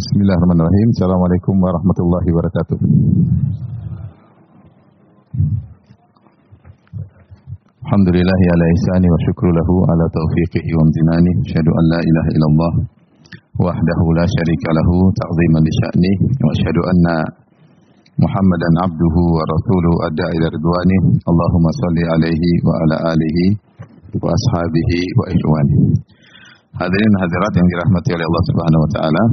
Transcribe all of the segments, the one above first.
Bismillahirrahmanirrahim. Assalamualaikum warahmatullahi wabarakatuh. Alhamdulillahi ala ihsani wa syukru lahu ala taufiqihi wa amtinani. Asyhadu an la ilaha illallah wahdahu la syarika lahu ta'ziman li sya'ni wa asyhadu anna Muhammadan abduhu wa rasuluhu adda ila ridwani. Allahumma salli alaihi wa ala alihi wa ashabihi wa ikhwani. Hadirin hadirat yang dirahmati oleh Allah Subhanahu wa taala.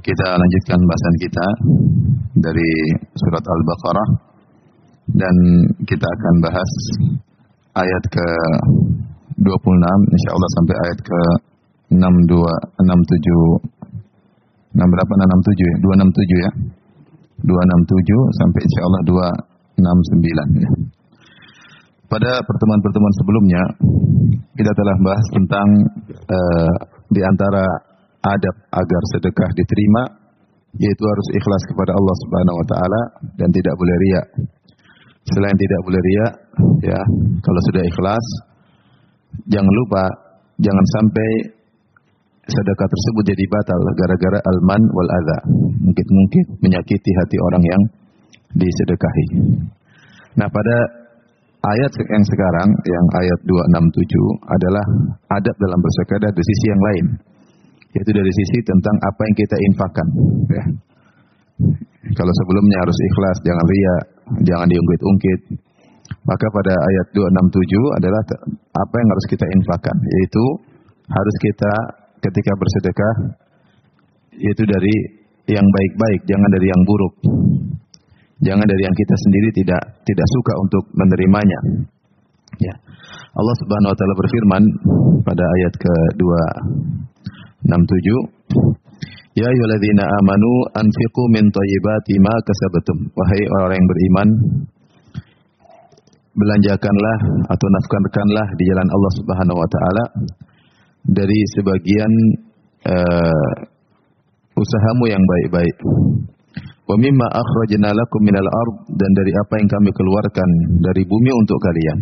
Kita lanjutkan bahasan kita dari surat Al-Baqarah. Dan kita akan bahas ayat ke 26 insyaallah sampai ayat ke 62 67 6 berapa? 67 ya? 267 ya? 267 sampai insyaallah 269 ya. Pada pertemuan-pertemuan sebelumnya kita telah bahas tentang uh, di antara adab agar sedekah diterima yaitu harus ikhlas kepada Allah Subhanahu wa taala dan tidak boleh riya. Selain tidak boleh riya, ya, kalau sudah ikhlas jangan lupa jangan sampai sedekah tersebut jadi batal gara-gara alman wal adza. Mungkin-mungkin menyakiti hati orang yang disedekahi. Nah, pada ayat yang sekarang yang ayat 267 adalah adab dalam bersedekah dari sisi yang lain yaitu dari sisi tentang apa yang kita infakkan. Ya. Kalau sebelumnya harus ikhlas, jangan ria, jangan diungkit-ungkit. Maka pada ayat 267 adalah apa yang harus kita infakkan, yaitu harus kita ketika bersedekah yaitu dari yang baik-baik, jangan dari yang buruk. Jangan dari yang kita sendiri tidak tidak suka untuk menerimanya. Ya. Allah Subhanahu wa taala berfirman pada ayat ke-2 67 Ya ayyuhalladzina amanu anfiqu min thayyibati ma kasabtum. Wahai orang yang beriman, belanjakanlah atau nafkahkanlah di jalan Allah Subhanahu wa taala dari sebagian uh, usahamu yang baik-baik. Wa mimma akhrajna lakum minal ard dan dari apa yang kami keluarkan dari bumi untuk kalian.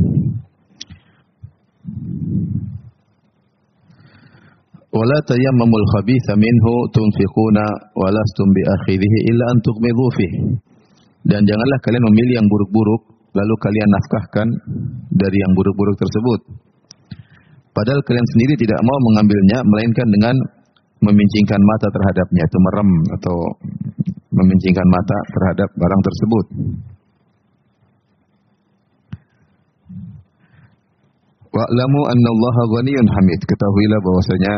ولا تيمموا الخبيث منه تنفقون ولستم بأخذه إلا أن تغمضوا فيه dan janganlah kalian memilih yang buruk-buruk lalu kalian nafkahkan dari yang buruk-buruk tersebut padahal kalian sendiri tidak mau mengambilnya melainkan dengan memincingkan mata terhadapnya itu merem atau memincingkan mata terhadap barang tersebut Wa'lamu anna Allah ghaniyun hamid. Ketahuilah bahwasanya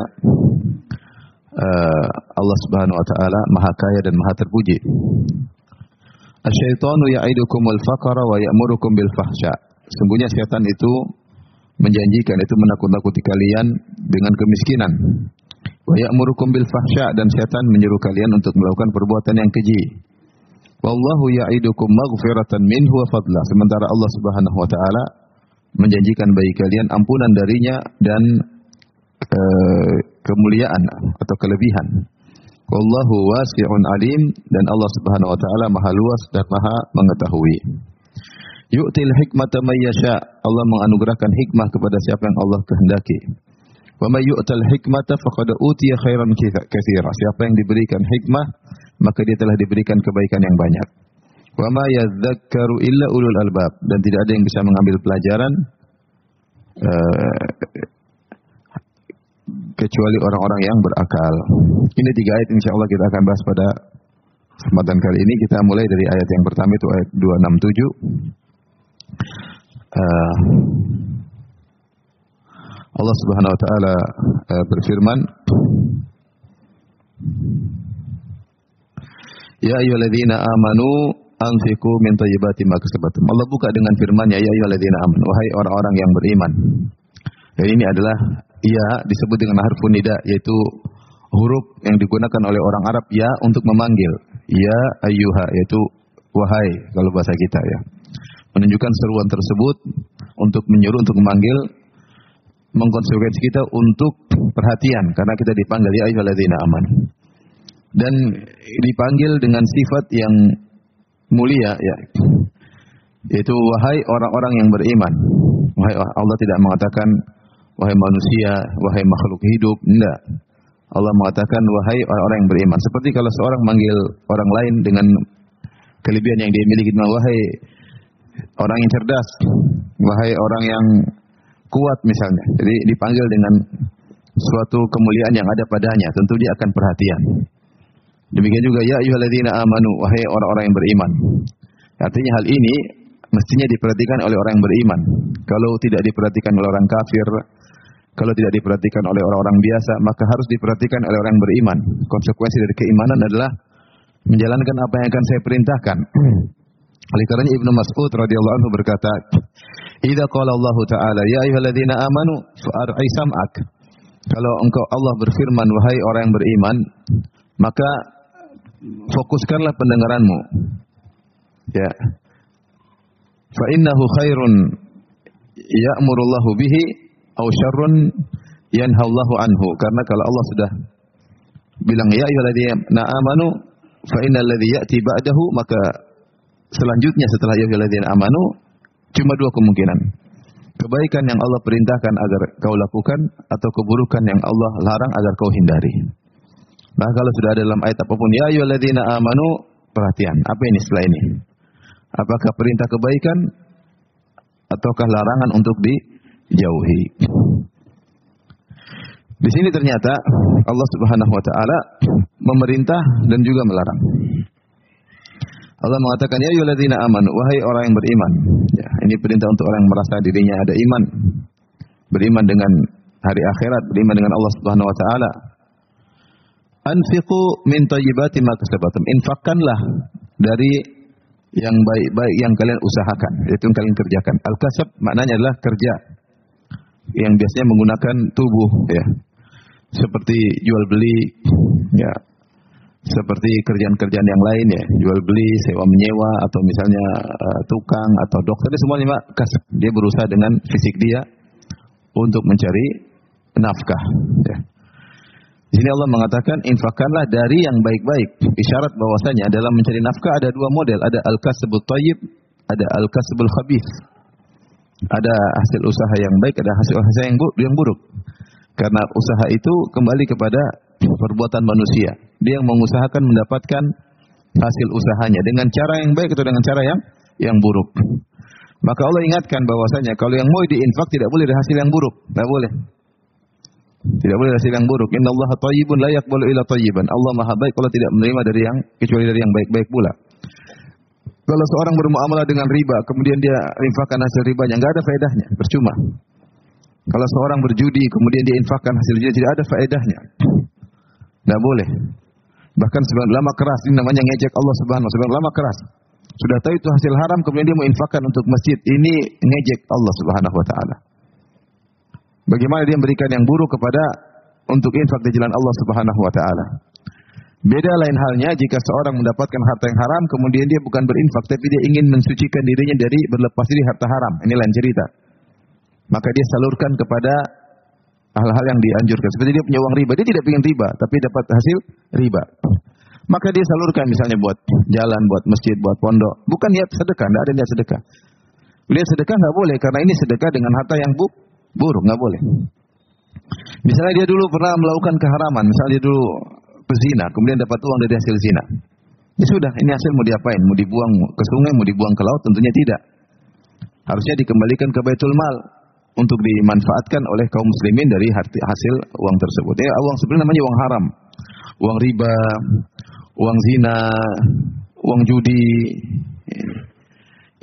uh, Allah Subhanahu wa taala Maha Kaya dan Maha terpuji. Asyaitanu ya'idukumul faqra wa ya'murukum bil fahsya. Sungguhnya setan itu menjanjikan itu menakut-nakuti kalian dengan kemiskinan. Wa ya'murukum bil fahsya dan setan menyuruh kalian untuk melakukan perbuatan yang keji. Wallahu ya'idukum maghfiratan minhu wa fadla. Sementara Allah Subhanahu wa taala menjanjikan bagi kalian ampunan darinya dan e, kemuliaan atau kelebihan. Wallahu wasi'un alim dan Allah Subhanahu wa taala Maha luas dan Maha mengetahui. Yu'til hikmata may yasha. Allah menganugerahkan hikmah kepada siapa yang Allah kehendaki. Wa may yu'tal hikmata faqad utiya khairan katsira. Siapa yang diberikan hikmah, maka dia telah diberikan kebaikan yang banyak. Wa ma yadzakkaru illa ulul albab dan tidak ada yang bisa mengambil pelajaran uh, kecuali orang-orang yang berakal. Ini tiga ayat insya Allah kita akan bahas pada kesempatan kali ini. Kita mulai dari ayat yang pertama itu ayat 267. Uh, Allah Subhanahu wa taala uh, berfirman Ya ayyuhalladzina amanu anfiqu min thayyibati ma kasabatum. Allah buka dengan firman-Nya ya ayyuhalladzina amanu wahai orang-orang yang beriman. Dan ini adalah ya disebut dengan harfun nida yaitu huruf yang digunakan oleh orang Arab ya untuk memanggil. Ya ayyuha yaitu wahai kalau bahasa kita ya. Menunjukkan seruan tersebut untuk menyuruh untuk memanggil mengkonsekuensi kita untuk perhatian karena kita dipanggil ya ayyuhalladzina amanu. Dan dipanggil dengan sifat yang mulia ya. Yaitu wahai orang-orang yang beriman. Wahai Allah tidak mengatakan wahai manusia, wahai makhluk hidup, enggak. Allah mengatakan wahai orang-orang yang beriman. Seperti kalau seorang manggil orang lain dengan kelebihan yang dia miliki, wahai orang yang cerdas, wahai orang yang kuat misalnya. Jadi dipanggil dengan suatu kemuliaan yang ada padanya, tentu dia akan perhatian. Demikian juga ya ayyuhalladzina amanu wahai orang-orang yang beriman. Artinya hal ini mestinya diperhatikan oleh orang yang beriman. Kalau tidak diperhatikan oleh orang kafir, kalau tidak diperhatikan oleh orang-orang biasa, maka harus diperhatikan oleh orang yang beriman. Konsekuensi dari keimanan adalah menjalankan apa yang akan saya perintahkan. Oleh karenanya Ibnu Mas'ud radhiyallahu anhu berkata, "Idza qala Allah Ta'ala, ya ayyuhalladzina amanu fa'ar'i sam'ak." Kalau engkau Allah berfirman, wahai orang yang beriman, maka fokuskanlah pendengaranmu. Ya. Fa innahu khairun ya'murullahu bihi aw syarrun yanhallahu anhu. Karena kalau Allah sudah bilang ya ayyuhalladzina amanu fa innal ladzi ya'ti ba'dahu maka selanjutnya setelah ya ayyuhalladzina amanu cuma dua kemungkinan. Kebaikan yang Allah perintahkan agar kau lakukan atau keburukan yang Allah larang agar kau hindari. Nah kalau sudah ada dalam ayat apa pun ya ayyuhalladzina amanu perhatian apa ini setelah ini? Apakah perintah kebaikan ataukah larangan untuk dijauhi? Di sini ternyata Allah Subhanahu wa taala memerintah dan juga melarang. Allah mengatakan ya ayyuhalladzina amanu wahai orang yang beriman. Ya, ini perintah untuk orang yang merasa dirinya ada iman. Beriman dengan hari akhirat, beriman dengan Allah Subhanahu wa taala. Anfiqu min thayyibati ma kasabatum. Infakkanlah dari yang baik-baik yang kalian usahakan, yaitu yang kalian kerjakan. Al-kasab maknanya adalah kerja yang biasanya menggunakan tubuh ya. Seperti jual beli ya. Seperti kerjaan-kerjaan yang lain ya, jual beli, sewa menyewa atau misalnya uh, tukang atau dokter semuanya kasab. Dia berusaha dengan fisik dia untuk mencari nafkah ya. Di sini Allah mengatakan infakkanlah dari yang baik-baik. Isyarat bahwasanya dalam mencari nafkah ada dua model, ada al-kasbut thayyib, ada al-kasbul khabith. Ada hasil usaha yang baik, ada hasil usaha yang buruk, yang buruk. Karena usaha itu kembali kepada perbuatan manusia. Dia yang mengusahakan mendapatkan hasil usahanya dengan cara yang baik atau dengan cara yang yang buruk. Maka Allah ingatkan bahwasanya kalau yang mau diinfak tidak boleh dari hasil yang buruk, tidak boleh. Tidak boleh hasil yang buruk. Inna Allah tayyibun la yaqbalu illa. Allah Maha baik kalau tidak menerima dari yang kecuali dari yang baik-baik pula. Kalau seorang bermuamalah dengan riba, kemudian dia infakkan hasil ribanya, enggak ada faedahnya, percuma. Kalau seorang berjudi, kemudian dia infakkan hasil judi, tidak ada faedahnya. Tidak boleh. Bahkan sebagian lama keras, ini namanya ngejek Allah Subhanahu wa taala, lama keras. Sudah tahu itu hasil haram, kemudian dia mau infakkan untuk masjid. Ini ngejek Allah Subhanahu wa taala. Bagaimana dia memberikan yang buruk kepada untuk infak di jalan Allah Subhanahu wa taala. Beda lain halnya jika seorang mendapatkan harta yang haram kemudian dia bukan berinfak tapi dia ingin mensucikan dirinya dari berlepas diri harta haram. Ini lain cerita. Maka dia salurkan kepada hal-hal yang dianjurkan. Seperti dia punya uang riba, dia tidak ingin riba tapi dapat hasil riba. Maka dia salurkan misalnya buat jalan, buat masjid, buat pondok. Bukan niat sedekah, tidak ada niat sedekah. Lihat sedekah nggak boleh karena ini sedekah dengan harta yang bu buruk, nggak boleh. Misalnya dia dulu pernah melakukan keharaman, misalnya dia dulu pezina, kemudian dapat uang dari hasil zina. Ya sudah, ini hasil mau diapain? Mau dibuang ke sungai, mau dibuang ke laut? Tentunya tidak. Harusnya dikembalikan ke Baitul Mal untuk dimanfaatkan oleh kaum muslimin dari hasil uang tersebut. Ya, uang sebenarnya namanya uang haram. Uang riba, uang zina, uang judi.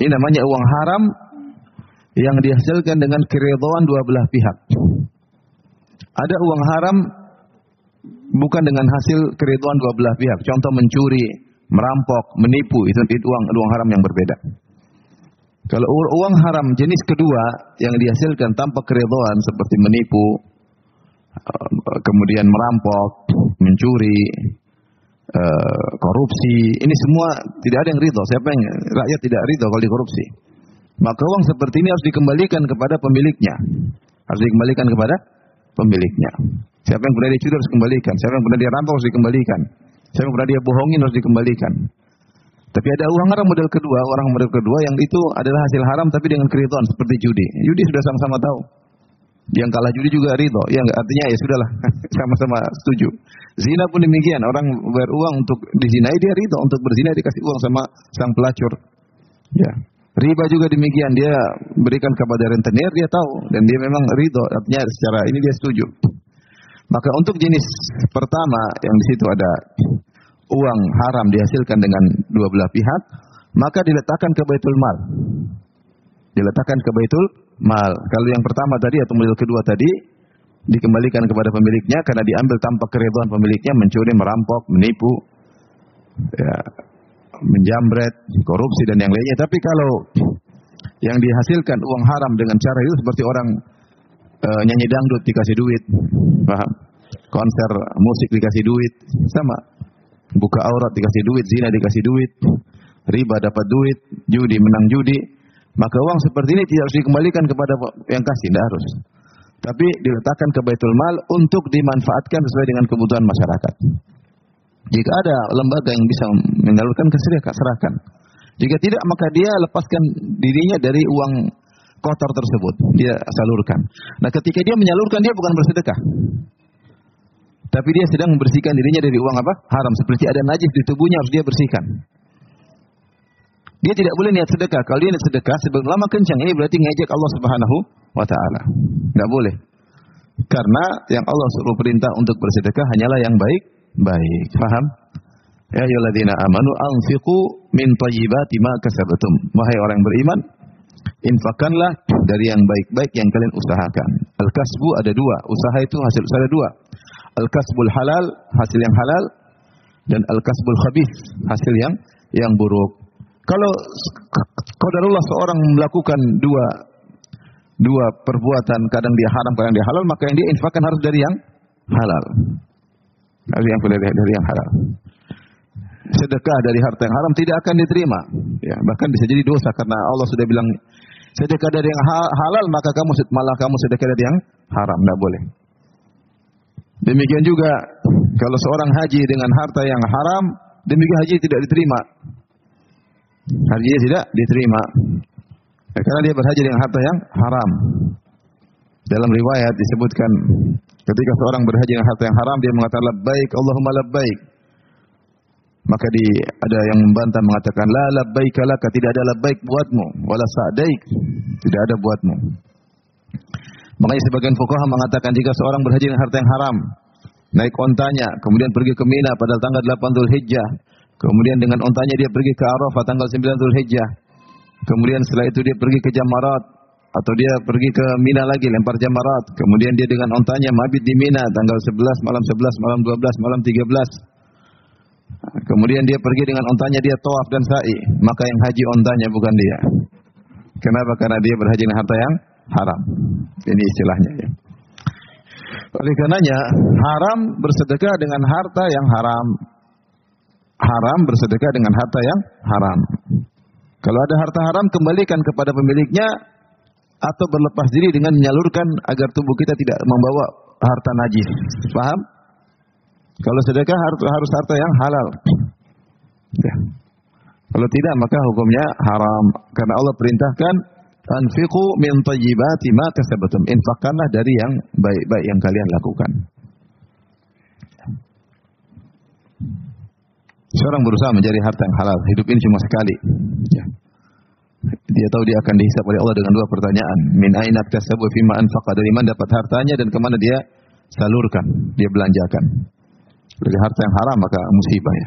Ini namanya uang haram yang dihasilkan dengan keridhaan dua belah pihak. Ada uang haram bukan dengan hasil keridhaan dua belah pihak. Contoh mencuri, merampok, menipu itu, uang uang haram yang berbeda. Kalau uang haram jenis kedua yang dihasilkan tanpa keridhaan seperti menipu, eh, kemudian merampok, mencuri, eh, korupsi, ini semua tidak ada yang ridho. Siapa yang rakyat tidak ridho kalau dikorupsi? Maka uang seperti ini harus dikembalikan kepada pemiliknya. Harus dikembalikan kepada pemiliknya. Siapa yang pernah dicuri harus kembalikan. Siapa yang pernah dia rampok harus dikembalikan. Siapa yang pernah dia bohongin harus dikembalikan. Tapi ada uang haram model kedua, orang model kedua yang itu adalah hasil haram tapi dengan keridhaan seperti judi. Judi sudah sama-sama tahu. Yang kalah judi juga ridho. Ya artinya ya sudahlah sama-sama setuju. Zina pun demikian. Orang bayar uang untuk dizinai dia ridho. Untuk berzina dikasih uang sama sang pelacur. Ya. Riba juga demikian. Dia berikan kepada rentenir dia tahu dan dia memang ridho. Artinya secara ini dia setuju. Maka untuk jenis pertama yang di situ ada uang haram dihasilkan dengan dua belah pihak, maka diletakkan ke baitul mal. Diletakkan ke baitul mal. Kalau yang pertama tadi atau model kedua tadi dikembalikan kepada pemiliknya karena diambil tanpa keridhaan pemiliknya, mencuri, merampok, menipu, ya, menjambret, korupsi dan yang lainnya. Tapi kalau yang dihasilkan uang haram dengan cara itu seperti orang uh, nyanyi dangdut dikasih duit, paham? Konser musik dikasih duit, sama. Buka aurat dikasih duit, zina dikasih duit, riba dapat duit, judi menang judi, maka uang seperti ini tidak harus dikembalikan kepada yang kasih, tidak harus. Tapi diletakkan ke Baitul Mal untuk dimanfaatkan sesuai dengan kebutuhan masyarakat. Jika ada lembaga yang bisa menyalurkan keserahkan, serahkan. Jika tidak, maka dia lepaskan dirinya dari uang kotor tersebut. Dia salurkan. Nah, ketika dia menyalurkan, dia bukan bersedekah. Tapi dia sedang membersihkan dirinya dari uang apa? Haram. Seperti ada najis di tubuhnya harus dia bersihkan. Dia tidak boleh niat sedekah. Kalau dia niat sedekah sebelum lama kencang, ini berarti ngejek Allah Subhanahu wa taala. Enggak boleh. Karena yang Allah suruh perintah untuk bersedekah hanyalah yang baik, baik. Faham? Ya ayyuhalladzina amanu anfiqu min thayyibati ma kasabtum. Wahai orang beriman, infakkanlah dari yang baik-baik yang kalian usahakan. Al-kasbu ada dua, usaha itu hasil usaha ada dua. Al-kasbul halal, hasil yang halal, dan al-kasbul khabith, hasil yang yang buruk. Kalau qadarullah seorang melakukan dua dua perbuatan, kadang dia haram, kadang dia halal, maka yang dia infakkan harus dari yang halal. Harus yang dari, dari yang halal. Sedekah dari harta yang haram tidak akan diterima. Ya, bahkan bisa jadi dosa karena Allah sudah bilang sedekah dari yang halal maka kamu malah kamu sedekah dari yang haram, tidak boleh. Demikian juga kalau seorang haji dengan harta yang haram, demikian haji tidak diterima. Hajinya tidak diterima. Ya, karena dia berhaji dengan harta yang haram. Dalam riwayat disebutkan ketika seorang berhaji dengan harta yang haram dia mengatakan labbaik Allahumma labbaik. Maka di ada yang membantah mengatakan la labbaik laka tidak ada labbaik buatmu wala sa'daik tidak ada buatmu. Makanya sebagian fuqaha mengatakan jika seorang berhaji dengan harta yang haram naik ontanya kemudian pergi ke Mina pada tanggal 8 Zulhijjah kemudian dengan ontanya dia pergi ke Arafah tanggal 9 Zulhijjah kemudian setelah itu dia pergi ke Jamarat atau dia pergi ke Mina lagi lempar jamarat. Kemudian dia dengan ontanya mabit di Mina tanggal 11 malam 11 malam 12 malam 13 kemudian dia pergi dengan ontanya dia tawaf dan sa'i. Maka yang haji ontanya bukan dia. Kenapa? Karena dia berhaji dengan harta yang haram. Ini istilahnya ya. Oleh karenanya haram bersedekah dengan harta yang haram. Haram bersedekah dengan harta yang haram. Kalau ada harta haram kembalikan kepada pemiliknya atau berlepas diri dengan menyalurkan agar tubuh kita tidak membawa harta najis. Paham? Kalau sedekah harus, harta yang halal. Ya. Kalau tidak maka hukumnya haram karena Allah perintahkan anfiqu min thayyibati ma kasabtum. Infakkanlah dari yang baik-baik yang kalian lakukan. Seorang berusaha mencari harta yang halal. Hidup ini cuma sekali. Ya. Dia tahu dia akan dihisap oleh Allah dengan dua pertanyaan. Min aina tasabu fima anfaqa dari mana dapat hartanya dan ke mana dia salurkan, dia belanjakan. Dari harta yang haram maka musibah ya.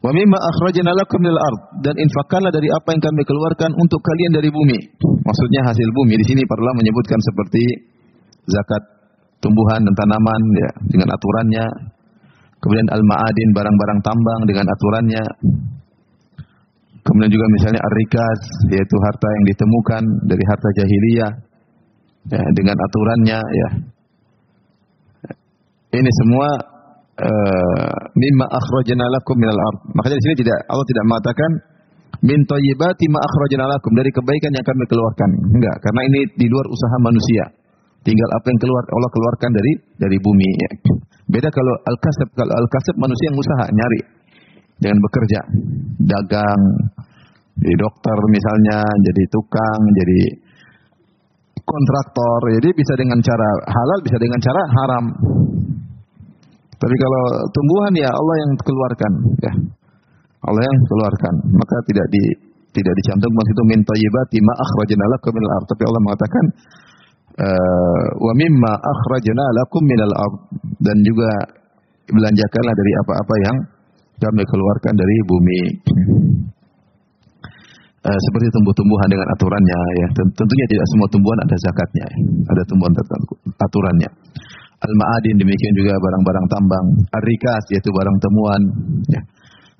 Wa mimma akhrajna lakum minal ard dan infakkanlah dari apa yang kami keluarkan untuk kalian dari bumi. Maksudnya hasil bumi. Di sini para menyebutkan seperti zakat tumbuhan dan tanaman ya dengan aturannya. Kemudian al-ma'adin barang-barang tambang dengan aturannya. Kemudian juga misalnya ar-rikaz yaitu harta yang ditemukan dari harta jahiliyah ya, dengan aturannya ya. Ini semua uh, mimma akhrajna lakum minal ard. Makanya di sini tidak Allah tidak mengatakan min thayyibati ma akhrajna lakum dari kebaikan yang kami keluarkan. Enggak, karena ini di luar usaha manusia. Tinggal apa yang keluar Allah keluarkan dari dari bumi ya. Beda kalau al-kasab, kalau al-kasab manusia yang usaha nyari dengan bekerja, dagang, jadi dokter misalnya, jadi tukang, jadi kontraktor. Jadi bisa dengan cara halal, bisa dengan cara haram. Tapi kalau tumbuhan ya Allah yang keluarkan, ya. Allah yang keluarkan, maka tidak di tidak dicantumkan situ min thayyibati ma akhrajna lakum minal. Tapi Allah mengatakan uh, wa mimma akhrajna lakum minal ard dan juga belanjakanlah dari apa-apa yang kami keluarkan dari bumi. Uh, seperti tumbuh-tumbuhan dengan aturannya ya. Tentunya tidak semua tumbuhan ada zakatnya. Ya. Ada tumbuhan aturannya. Al-ma'adin demikian juga barang-barang tambang. Ar-rikas yaitu barang temuan ya.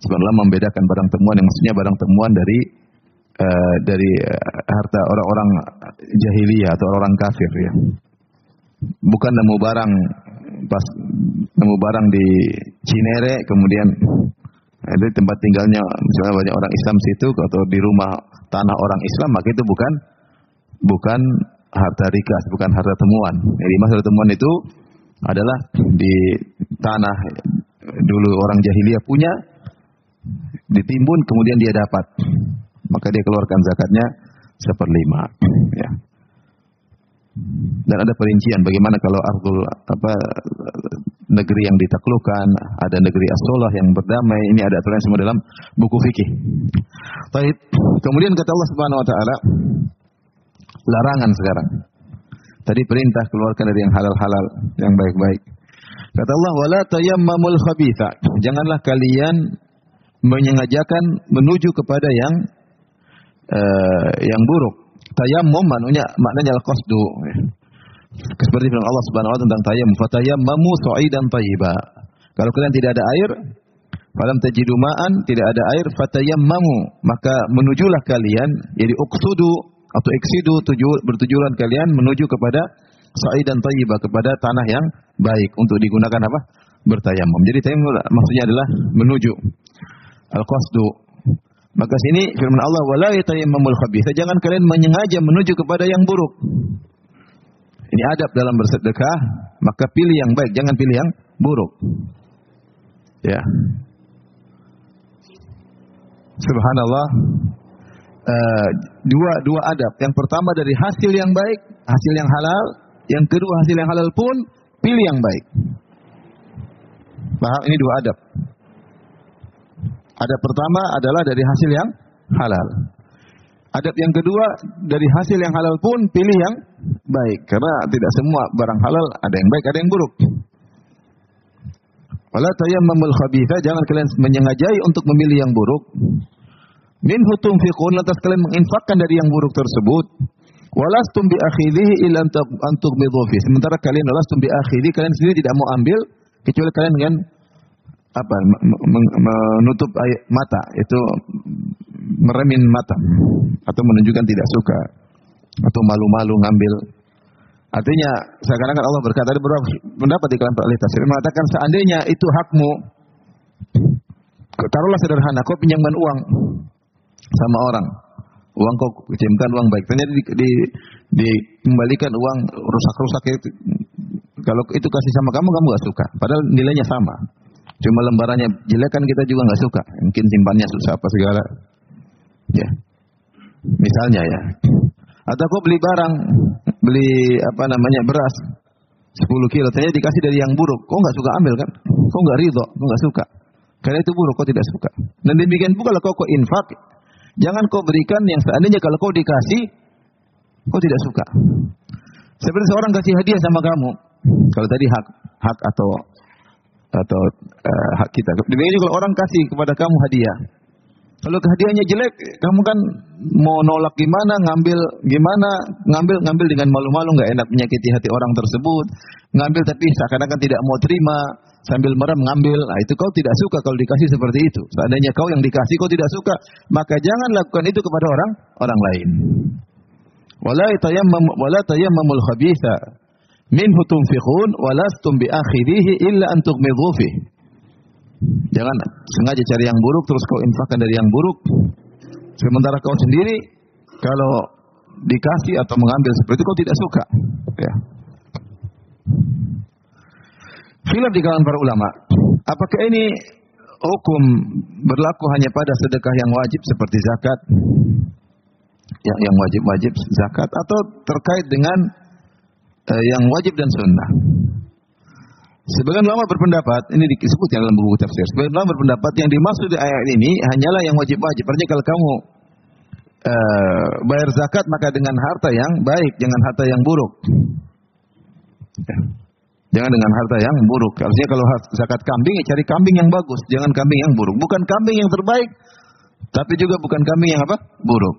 Sebenarnya membedakan barang temuan yang maksudnya barang temuan dari uh, dari uh, harta orang-orang jahiliyah atau orang kafir ya. Bukan nemu barang pas nemu barang di Cinere kemudian ada tempat tinggalnya misalnya banyak orang Islam situ atau di rumah tanah orang Islam maka itu bukan bukan harta rikas, bukan harta temuan. Jadi harta temuan itu adalah di tanah dulu orang jahiliyah punya ditimbun kemudian dia dapat maka dia keluarkan zakatnya seperlima dan ada perincian bagaimana kalau ardul apa negeri yang ditaklukkan, ada negeri as yang berdamai. Ini ada aturan semua dalam buku fikih. Baik. Kemudian kata Allah Subhanahu wa taala larangan sekarang. Tadi perintah keluarkan dari yang halal-halal, yang baik-baik. Kata Allah, "Wala tayammamul khabitha." Janganlah kalian menyengajakan menuju kepada yang uh, yang buruk. Tayammum maknanya maknanya al-qasdu. Seperti firman Allah Subhanahu wa taala tentang tayammum, "Fatayammamu sa'idan thayyiba." Kalau kalian tidak ada air, falam tajidu ma'an, tidak ada air, fatayammamu, maka menujulah kalian, jadi uqsudu atau eksidu tuju, bertujuan kalian menuju kepada sa'idan thayyiba, kepada tanah yang baik untuk digunakan apa? Bertayamum. Jadi tayammum maksudnya adalah menuju. Al-qasdu. Maka sini firman Allah wala yatayammamul khabith. Jangan kalian menyengaja menuju kepada yang buruk. Ini adab dalam bersedekah, maka pilih yang baik, jangan pilih yang buruk. Ya. Subhanallah. Uh, dua dua adab. Yang pertama dari hasil yang baik, hasil yang halal. Yang kedua hasil yang halal pun pilih yang baik. Paham? Ini dua adab. Adab pertama adalah dari hasil yang halal. Adab yang kedua dari hasil yang halal pun pilih yang baik karena tidak semua barang halal ada yang baik ada yang buruk. Wala tayammamul khabitha jangan kalian menyengajai untuk memilih yang buruk. Min hutum fiqun lantas kalian menginfakkan dari yang buruk tersebut. Walastum bi akhidhihi illa antum fi. Sementara kalian walastum bi akhidhi kalian sendiri tidak mau ambil kecuali kalian dengan apa menutup mata itu meremin mata atau menunjukkan tidak suka atau malu-malu ngambil. Artinya seakan-akan Allah berkata ada beberapa pendapat di kalangan ahli tafsir? Mengatakan seandainya itu hakmu taruhlah sederhana kau pinjamkan uang sama orang uang kau pinjamkan uang baik. Ternyata di, di, dikembalikan uang rusak-rusak itu kalau itu kasih sama kamu kamu gak suka. Padahal nilainya sama cuma lembarannya jelek kan kita juga nggak suka mungkin simpannya susah apa segala Ya. Misalnya ya. Atau kau beli barang, beli apa namanya beras 10 kilo, ternyata dikasih dari yang buruk. Kau nggak suka ambil kan? Kau nggak ridho, kau nggak suka. Karena itu buruk, kau tidak suka. Dan demikian pula kalau kau, kau infak, jangan kau berikan yang seandainya kalau kau dikasih, kau tidak suka. Seperti seorang kasih hadiah sama kamu. Kalau tadi hak hak atau atau uh, hak kita. Demikian juga orang kasih kepada kamu hadiah, kalau hadiahnya jelek, kamu kan mau nolak gimana, ngambil gimana, ngambil ngambil dengan malu-malu nggak enak menyakiti hati orang tersebut. Ngambil tapi seakan-akan tidak mau terima, sambil merem ngambil. Nah, itu kau tidak suka kalau dikasih seperti itu. Seandainya kau yang dikasih kau tidak suka, maka jangan lakukan itu kepada orang orang lain. Wala tayammam tayammamul minhu tunfiqun walastum bi akhirihi illa an tughmidhu. Jangan sengaja cari yang buruk terus kau infakkan dari yang buruk. Sementara kau sendiri kalau dikasih atau mengambil seperti itu kau tidak suka. Ya. Khilaf di kalangan para ulama. Apakah ini hukum berlaku hanya pada sedekah yang wajib seperti zakat? yang yang wajib-wajib zakat atau terkait dengan yang wajib dan sunnah. Sebagian ulama berpendapat, ini disebut dalam buku tafsir. Sebagian ulama berpendapat yang dimaksud di ayat ini hanyalah yang wajib-wajib. Artinya kalau kamu uh, bayar zakat maka dengan harta yang baik, jangan harta yang buruk. Ya. Jangan dengan harta yang buruk. Artinya kalau zakat kambing, ya cari kambing yang bagus, jangan kambing yang buruk. Bukan kambing yang terbaik, tapi juga bukan kambing yang apa? Buruk.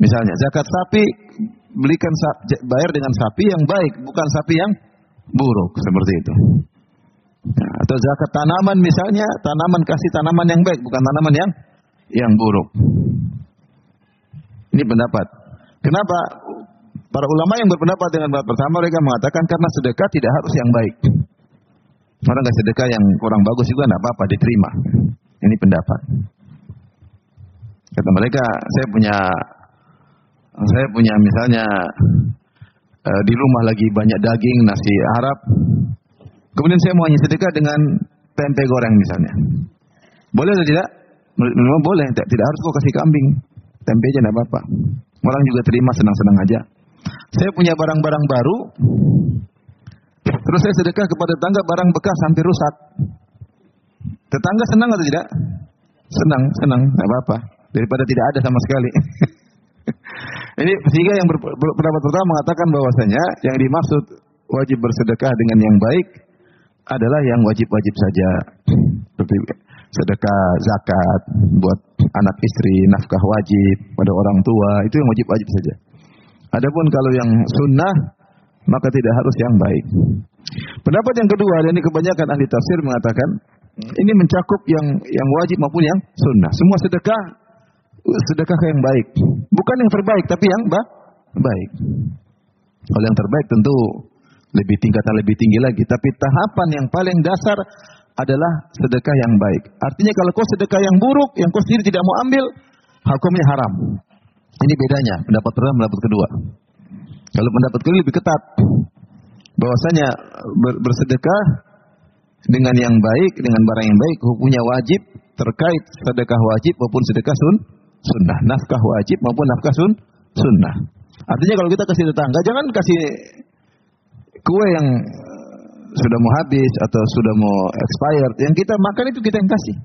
Misalnya zakat sapi, belikan bayar dengan sapi yang baik, bukan sapi yang buruk seperti itu. Ya, atau zakat tanaman misalnya, tanaman kasih tanaman yang baik, bukan tanaman yang yang buruk. Ini pendapat. Kenapa Para ulama yang berpendapat dengan pendapat pertama mereka mengatakan karena sedekah tidak harus yang baik. Orang nggak sedekah yang kurang bagus juga tidak apa-apa diterima. Ini pendapat. Kata mereka, saya punya saya punya misalnya uh, di rumah lagi banyak daging nasi Arab. Kemudian saya mau hanya sedekah dengan tempe goreng misalnya. Boleh atau tidak? Memang boleh, tidak, harus kok kasih kambing. Tempe aja tidak apa-apa. Orang juga terima senang-senang aja. Saya punya barang-barang baru, terus saya sedekah kepada tetangga barang bekas hampir rusak. Tetangga senang atau tidak? Senang, senang, tidak apa-apa. Daripada tidak ada sama sekali. Ini sehingga yang berpendapat pertama mengatakan bahwasanya yang dimaksud wajib bersedekah dengan yang baik adalah yang wajib-wajib saja. Seperti sedekah zakat buat anak istri, nafkah wajib pada orang tua, itu yang wajib-wajib saja. Adapun kalau yang sunnah maka tidak harus yang baik. Pendapat yang kedua dan ini kebanyakan ahli tafsir mengatakan ini mencakup yang yang wajib maupun yang sunnah. Semua sedekah sedekah yang baik. Bukan yang terbaik tapi yang ba baik. Kalau yang terbaik tentu lebih tingkatan lebih tinggi lagi. Tapi tahapan yang paling dasar adalah sedekah yang baik. Artinya kalau kau sedekah yang buruk, yang kau sendiri tidak mau ambil, hukumnya haram. Ini bedanya pendapat pertama pendapat kedua. Kalau pendapat kedua lebih ketat. Bahwasanya bersedekah dengan yang baik, dengan barang yang baik, hukumnya wajib terkait sedekah wajib maupun sedekah sun, sunnah. Nafkah wajib maupun nafkah sun, sunnah. Artinya kalau kita kasih tetangga, jangan kasih kue yang sudah mau habis atau sudah mau expired. Yang kita makan itu kita yang kasih.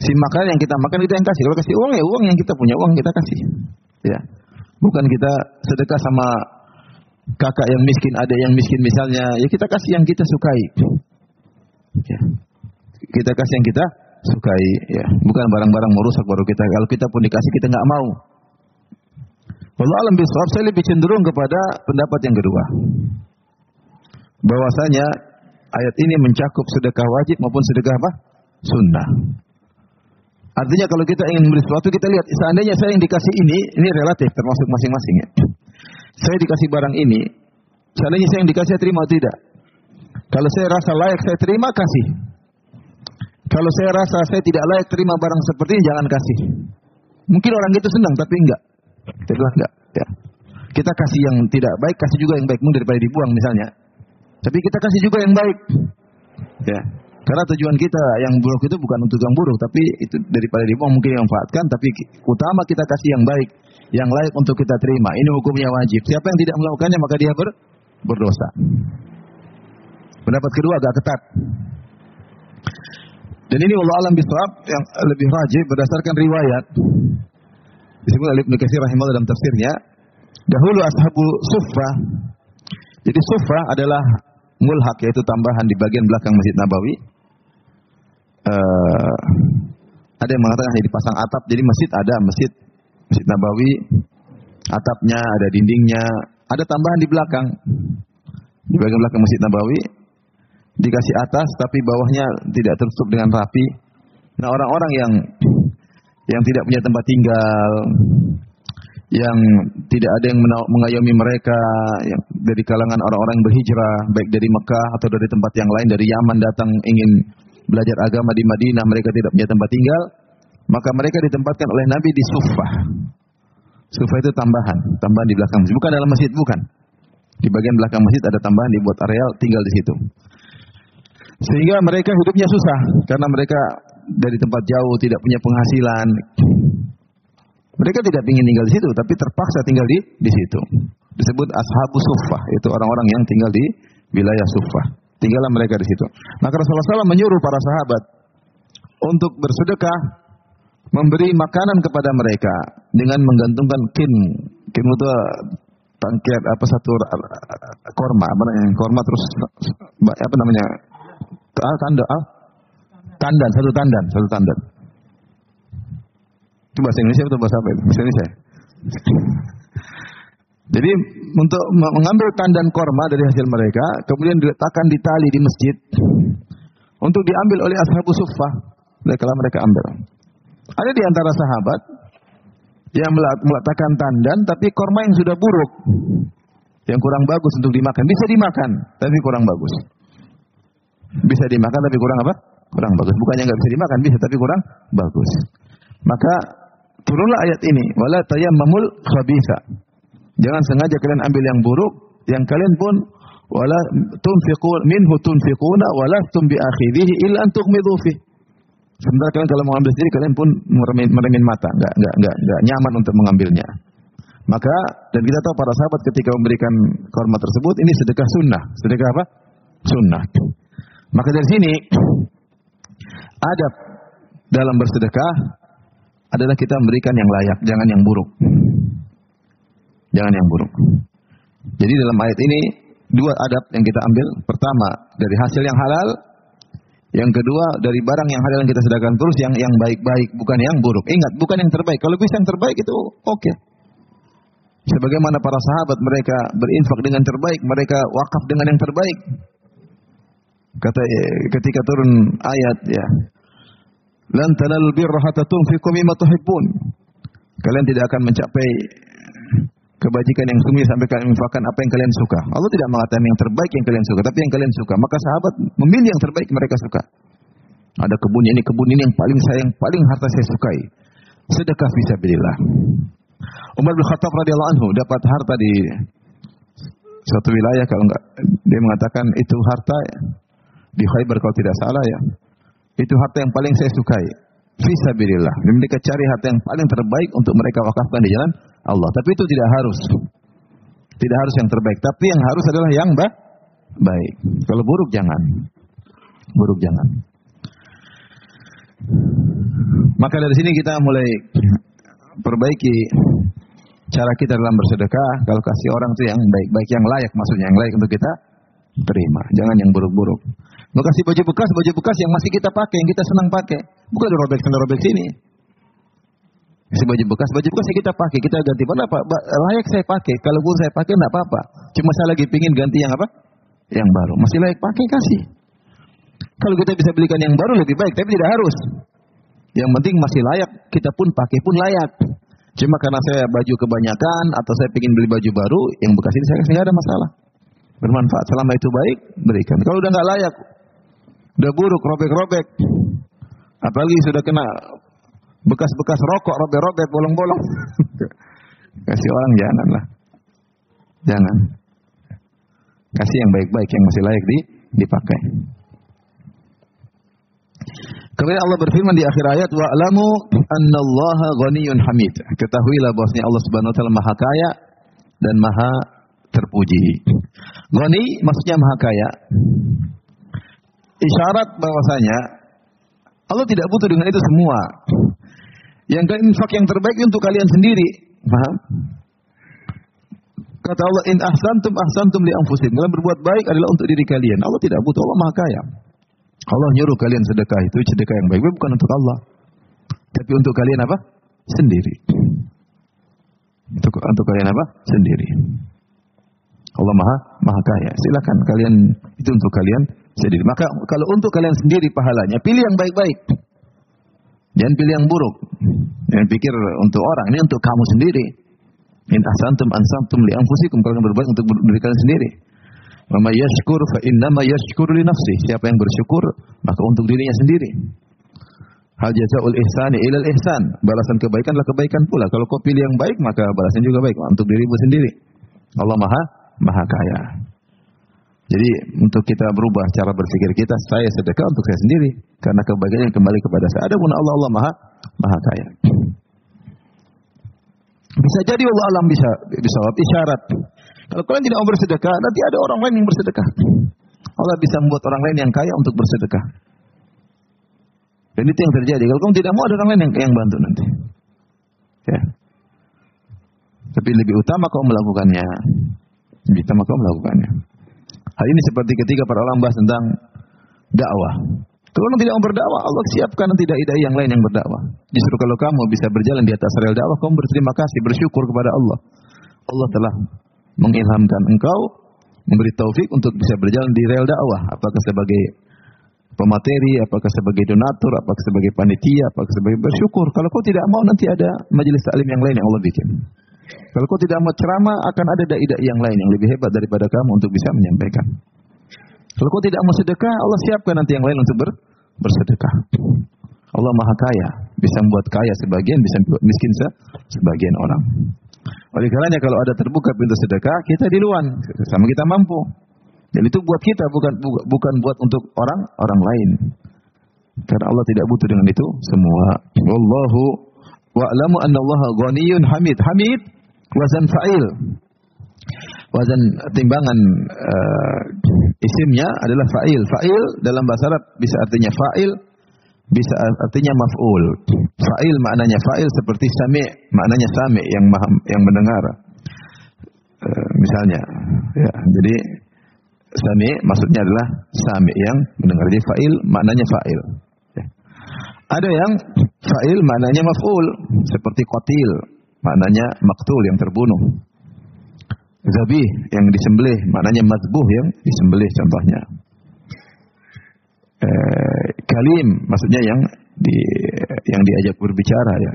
Si makanan yang kita makan kita yang kasih. Kalau kasih uang ya uang yang kita punya uang kita kasih. Ya. Bukan kita sedekah sama kakak yang miskin, ada yang miskin misalnya, ya kita kasih yang kita sukai. Ya. Kita kasih yang kita sukai, ya. Bukan barang-barang merusak baru kita. Kalau kita pun dikasih kita nggak mau. Kalau alam bisawab saya lebih cenderung kepada pendapat yang kedua. Bahwasanya ayat ini mencakup sedekah wajib maupun sedekah apa? Sunnah. Artinya kalau kita ingin membeli sesuatu kita lihat seandainya saya yang dikasih ini, ini relatif termasuk masing-masing ya. Saya dikasih barang ini, seandainya saya yang dikasih saya terima atau tidak? Kalau saya rasa layak saya terima kasih. Kalau saya rasa saya tidak layak terima barang seperti ini jangan kasih. Mungkin orang itu senang tapi enggak. Kita bilang enggak, ya. Kita kasih yang tidak baik, kasih juga yang baik mungkin daripada dibuang misalnya. Tapi kita kasih juga yang baik. Ya. Karena tujuan kita yang buruk itu bukan untuk yang buruk, tapi itu daripada dibuang mungkin yang manfaatkan, tapi utama kita kasih yang baik, yang layak untuk kita terima. Ini hukumnya wajib. Siapa yang tidak melakukannya maka dia ber, berdosa. Pendapat kedua agak ketat. Dan ini Allah alam bisawab yang lebih rajin berdasarkan riwayat. Disebut oleh Ibnu Katsir dalam tafsirnya, dahulu ashabu sufa. Jadi sufa adalah mulhak yaitu tambahan di bagian belakang Masjid Nabawi uh, ada yang mengatakan hanya dipasang atap. Jadi masjid ada masjid Masjid Nabawi, atapnya, ada dindingnya, ada tambahan di belakang. Di bagian belakang Masjid Nabawi dikasih atas tapi bawahnya tidak tertutup dengan rapi. Nah, orang-orang yang yang tidak punya tempat tinggal, yang tidak ada yang mengayomi mereka yang dari kalangan orang-orang berhijrah baik dari Mekah atau dari tempat yang lain dari Yaman datang ingin belajar agama di Madinah, mereka tidak punya tempat tinggal, maka mereka ditempatkan oleh Nabi di Sufah. Sufah itu tambahan, tambahan di belakang masjid, bukan dalam masjid, bukan. Di bagian belakang masjid ada tambahan dibuat areal tinggal di situ. Sehingga mereka hidupnya susah karena mereka dari tempat jauh tidak punya penghasilan. Mereka tidak ingin tinggal di situ, tapi terpaksa tinggal di di situ. Disebut ashabu suffah, itu orang-orang yang tinggal di wilayah suffah. Tinggallah mereka di situ. Maka Rasulullah SAW menyuruh para sahabat untuk bersedekah, memberi makanan kepada mereka dengan menggantungkan kin. Kin itu tangkiat apa satu korma, apa namanya? Korma terus apa namanya? Ah, tanda, ah? Tandan, satu tandan, satu tandan. Itu bahasa Indonesia atau bahasa apa? Bahasa Indonesia. Jadi untuk mengambil tandan korma dari hasil mereka, kemudian diletakkan di tali di masjid untuk diambil oleh ashabu suffah. Mereka mereka ambil. Ada di antara sahabat yang meletakkan tandan tapi korma yang sudah buruk. Yang kurang bagus untuk dimakan. Bisa dimakan, tapi kurang bagus. Bisa dimakan tapi kurang apa? Kurang bagus. Bukannya nggak bisa dimakan, bisa tapi kurang bagus. Maka turunlah ayat ini, wala tayammamul khabitha. Jangan sengaja kalian ambil yang buruk, yang kalian pun wala tunfiqun minhu tunfiquna wala tum bi akhidhihi illa an tughmidu fi. Sebentar kalian kalau mau ambil sendiri kalian pun meremin, meremin mata, enggak enggak enggak enggak nyaman untuk mengambilnya. Maka dan kita tahu para sahabat ketika memberikan korma tersebut ini sedekah sunnah. Sedekah apa? Sunnah. Maka dari sini adab dalam bersedekah adalah kita memberikan yang layak, jangan yang buruk. Jangan yang buruk. Jadi dalam ayat ini dua adab yang kita ambil. Pertama, dari hasil yang halal. Yang kedua, dari barang yang halal yang kita sedekahkan terus yang yang baik-baik, bukan yang buruk. Ingat, bukan yang terbaik. Kalau bisa yang terbaik itu oke. Okay. Sebagaimana para sahabat mereka berinfak dengan terbaik, mereka wakaf dengan yang terbaik. Kata ketika turun ayat ya, Lan tanalul birra hatta tunfiqu mimma tuhibbun. Kalian tidak akan mencapai kebajikan yang sungguh sampai kalian infakkan apa yang kalian suka. Allah tidak mengatakan yang terbaik yang kalian suka, tapi yang kalian suka. Maka sahabat memilih yang terbaik mereka suka. Ada kebun ini, kebun ini yang paling saya, yang paling harta saya sukai. Sedekah fisabilillah. Umar bin Khattab radhiyallahu anhu dapat harta di suatu wilayah kalau enggak dia mengatakan itu harta di Khaybar kalau tidak salah ya itu harta yang paling saya sukai. Fisabilillah. Dan mereka cari harta yang paling terbaik untuk mereka wakafkan di jalan Allah. Tapi itu tidak harus. Tidak harus yang terbaik. Tapi yang harus adalah yang ba baik. Kalau buruk jangan. Buruk jangan. Maka dari sini kita mulai perbaiki cara kita dalam bersedekah. Kalau kasih orang itu yang baik-baik, yang layak maksudnya, yang layak untuk kita terima. Jangan yang buruk-buruk. Mau kasih baju bekas, baju bekas yang masih kita pakai, yang kita senang pakai. Bukan dirobek sana robek sini. Kasih baju bekas, baju bekas yang kita pakai, kita ganti. Mana apa? Layak saya pakai. Kalau pun saya pakai enggak apa-apa. Cuma saya lagi pingin ganti yang apa? Yang baru. Masih layak pakai kasih. Kalau kita bisa belikan yang baru lebih baik, tapi tidak harus. Yang penting masih layak, kita pun pakai pun layak. Cuma karena saya baju kebanyakan atau saya ingin beli baju baru, yang bekas ini saya kasih nggak ada masalah. Bermanfaat. Selama itu baik, berikan. Kalau udah nggak layak, Udah buruk, robek-robek. Apalagi sudah kena bekas-bekas rokok, robek-robek, bolong-bolong. Kasih orang janganlah. Jangan. Kasih yang baik-baik, yang masih layak di, dipakai. Kemudian Allah berfirman di akhir ayat wa alamu annallaha ghaniyun hamid. Ketahuilah bahwasanya Allah Subhanahu wa taala Maha kaya dan Maha terpuji. Ghani maksudnya Maha kaya isyarat bahwasanya Allah tidak butuh dengan itu semua. Yang infak yang terbaik untuk kalian sendiri. Paham? Kata Allah, in ahsantum ahsantum li anfusikum. Kalian berbuat baik adalah untuk diri kalian. Allah tidak butuh, Allah Maha Kaya. Allah nyuruh kalian sedekah itu sedekah yang baik, bukan untuk Allah. Tapi untuk kalian apa? Sendiri. Untuk untuk kalian apa? Sendiri. Allah Maha Maha Kaya. Silakan kalian itu untuk kalian sendiri. Maka kalau untuk kalian sendiri pahalanya, pilih yang baik-baik. Jangan pilih yang buruk. Jangan pikir untuk orang, ini untuk kamu sendiri. In ahsantum ansantum li anfusikum kalau berbuat untuk diri kalian sendiri. Mama yashkur fa innama yashkur li nafsi. Siapa yang bersyukur, maka untuk dirinya sendiri. Hal jazaul ihsani ilal ihsan. Balasan kebaikan adalah kebaikan pula. Kalau kau pilih yang baik, maka balasan juga baik untuk dirimu sendiri. Allah Maha Maha Kaya. Jadi untuk kita berubah cara berpikir kita, saya sedekah untuk saya sendiri karena kebaikan yang kembali kepada saya. Ada pun Allah Allah Maha Maha Kaya. Bisa jadi Allah alam bisa bisa isyarat. Kalau kalian tidak mau bersedekah, nanti ada orang lain yang bersedekah. Allah bisa membuat orang lain yang kaya untuk bersedekah. Dan itu yang terjadi. Kalau kamu tidak mau ada orang lain yang, yang bantu nanti. Ya. Tapi lebih utama kau melakukannya. Lebih utama kau melakukannya. Hal ini seperti ketika para ulama bahas tentang dakwah. Kalau kamu tidak mau berdakwah, Allah siapkan nanti dai-dai yang lain yang berdakwah. Justru kalau kamu bisa berjalan di atas rel dakwah, kamu berterima kasih, bersyukur kepada Allah. Allah telah mengilhamkan engkau, memberi taufik untuk bisa berjalan di rel dakwah. Apakah sebagai pemateri, apakah sebagai donatur, apakah sebagai panitia, apakah sebagai bersyukur. Kalau kau tidak mau, nanti ada majelis taklim yang lain yang Allah bikin. Kalau kau tidak mau ceramah, akan ada dai-dai yang lain yang lebih hebat daripada kamu untuk bisa menyampaikan. Kalau kau tidak mau sedekah, Allah siapkan nanti yang lain untuk ber, bersedekah. Allah Maha Kaya, bisa membuat kaya sebagian, bisa membuat miskin se sebagian orang. Oleh karenanya kalau ada terbuka pintu sedekah, kita di luar, sama kita mampu. Dan itu buat kita, bukan bukan buat untuk orang orang lain. Karena Allah tidak butuh dengan itu semua. Wallahu wa'lamu anna Allah ghaniyun hamid. Hamid wazan fa'il. Wazan timbangan uh, isimnya adalah fa'il. Fa'il dalam bahasa Arab bisa artinya fa'il, bisa artinya maf'ul. Fa'il maknanya fa'il seperti sami, maknanya sami yang maha, yang mendengar. Uh, misalnya, ya, jadi sami maksudnya adalah sami yang mendengar. Jadi fa'il maknanya fa'il. Ada yang fa'il maknanya maf'ul seperti qatil, maknanya maktul yang terbunuh. Zabih yang disembelih, maknanya mazbuh yang disembelih contohnya. Eh, kalim maksudnya yang di yang diajak berbicara ya.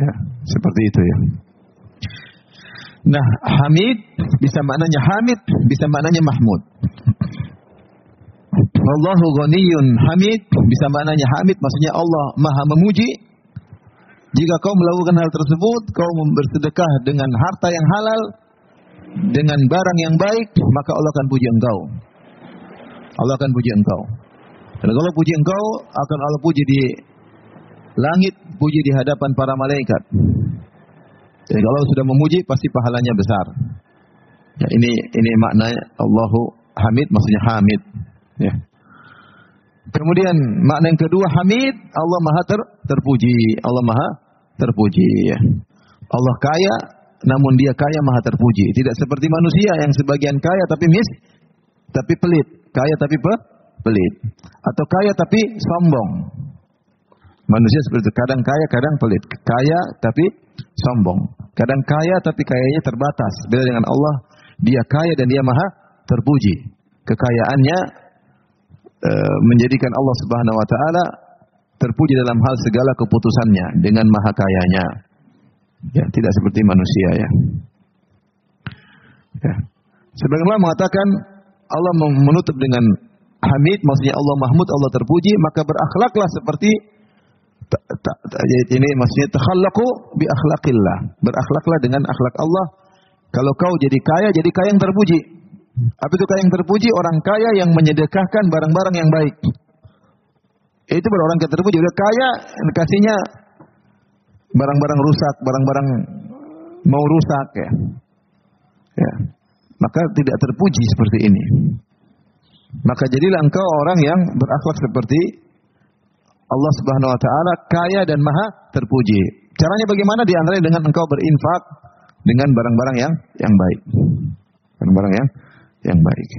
Ya, seperti itu ya. Nah, Hamid bisa maknanya Hamid, bisa maknanya Mahmud. Allahu ghaniyun Hamid bisa maknanya Hamid maksudnya Allah Maha memuji. Jika kau melakukan hal tersebut, kau bersedekah dengan harta yang halal, dengan barang yang baik, maka Allah akan puji engkau. Allah akan puji engkau. Dan kalau puji engkau, akan Allah puji di langit, puji di hadapan para malaikat. Jadi kalau sudah memuji pasti pahalanya besar. Ya, ini ini maknanya Allahu Hamid maksudnya Hamid. Ya. Kemudian makna yang kedua Hamid Allah Maha ter, terpuji. Allah Maha terpuji. Ya. Allah kaya namun dia kaya Maha terpuji. Tidak seperti manusia yang sebagian kaya tapi mis tapi pelit. Kaya tapi pe, pelit. Atau kaya tapi sombong. Manusia seperti itu. Kadang kaya, kadang pelit. Kaya tapi sombong. Kadang kaya tapi kayanya terbatas. Beda dengan Allah, dia kaya dan dia maha terpuji. Kekayaannya menjadikan Allah Subhanahu wa taala terpuji dalam hal segala keputusannya dengan maha kayanya. Ya, tidak seperti manusia ya. Ya. Mengatakan Allah menutup dengan Hamid, maksudnya Allah Mahmud, Allah terpuji, maka berakhlaklah seperti ini maksudnya takhallaqu bi akhlaqillah. Berakhlaklah dengan akhlak Allah. Kalau kau jadi kaya, jadi kaya yang terpuji. Apa itu yang terpuji? Orang kaya yang menyedekahkan barang-barang yang baik. Itu baru orang kaya terpuji. Udah kaya, kasihnya barang-barang rusak, barang-barang mau rusak ya. Ya. Maka tidak terpuji seperti ini. Maka jadilah engkau orang yang berakhlak seperti Allah Subhanahu wa taala kaya dan maha terpuji. Caranya bagaimana? Di antaranya dengan engkau berinfak dengan barang-barang yang yang baik. Barang-barang yang yang baik.